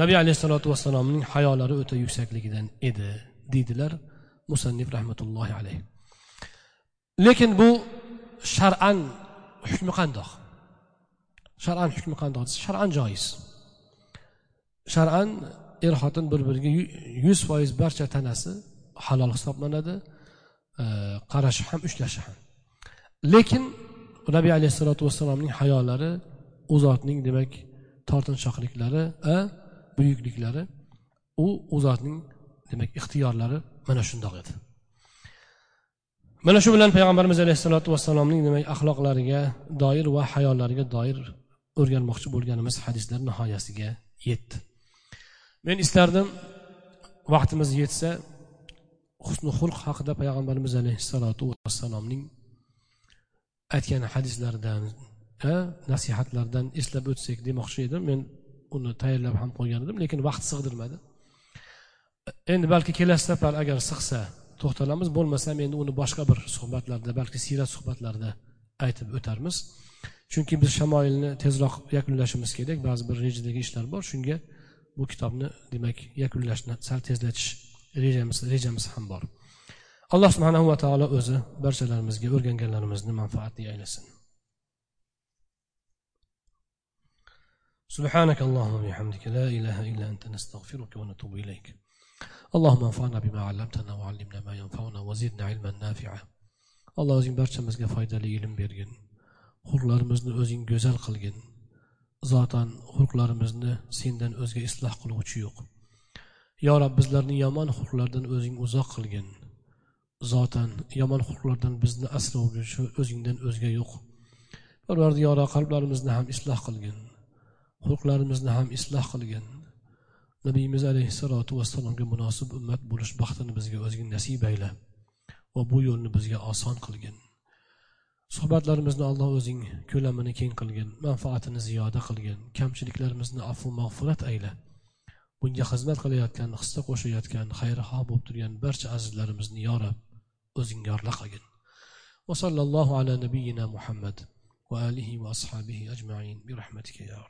nabiy alayhissalotu vassalomning hayolari o'ta yuksakligidan edi deydilar musannif rahmatullohi alayhi lekin bu shar'an hukmi qandoq? Shar'an hukmi qandoq shar'an joiz. Shar'an er xotin bir biriga yuz foiz barcha tanasi halol hisoblanadi e, qarashi ham ushlashi ham. Lekin nabiy alayhissalotu vassalomning hayolari u zotning demak tortinshoqliklari buyukliklari u u zotning demak ixtiyorlari mana shundoq edi. Mana shu bilan payg'ambarimiz alayhissalotu vassalomning demak axloqlariga doir va hayollariga doir o'rganmoqchi bo'lganimiz hadislar nihoyasiga yetdi. Men istardim vaqtimiz yetsa husni xulq haqida payg'ambarimiz alayhissalotu vassalomning aytgan hadislaridan nasihatlardan eslab o'tsak demoqchi edim. Men uni tayyorlab ham qo'ygan edim lekin vaqt sig'dirmadi. Endi balki kelasi safar agar sig'sa to'xtalamiz bo'lmasam endi uni boshqa bir suhbatlarda balki siyrat suhbatlarida aytib o'tarmiz chunki biz shamoilni tezroq yakunlashimiz kerak ba'zi bir rejadagi ishlar bor shunga bu kitobni demak yakunlashni sal tezlatish rejamiz rejamiz ham bor alloh subhanahu va taolo o'zi barchalarimizga o'rganganlarimizni manfaatli aylasin سبحانك اللهم وبحمدك لا إله إلا أنت نستغفرك ونتوب إليك اللهم انفعنا بما علمتنا وعلمنا ما ينفعنا وزدنا علما نافعا alloh o'zing barchamizga foydali ilm bergin xulqlarimizni o'zing go'zal qilgin zotan xulqlarimizni sendan o'zga isloh qiluvchi yo'q yo rob bizlarni yomon xulqlardan o'zing uzoq qilgin zotan yomon xulqlardan bizni asrovchi o'zingdan o'zga yo'q parvardigoro qalblarimizni ham isloh qilgin xulqlarimizni ham isloh qilgin nabiyimiz alayhissalotu vassalomga munosib ummat bo'lish baxtini bizga o'zing nasib ayla va bu yo'lni bizga oson qilgin. Suhbatlarimizni alloh o'zing ko'lamini keng qilgin manfaatini ziyoda qilgin kamchiliklarimizni afu mag'firat ayla. Bunga xizmat qilayotgan hissa qo'shayotgan xayrixoh bo'lib turgan barcha azizlarimizni yorib o'zing yorla qilgin. Va sallallohu ala nabiyina muhammad va alihi va ashabihi ajmain bi rahmatika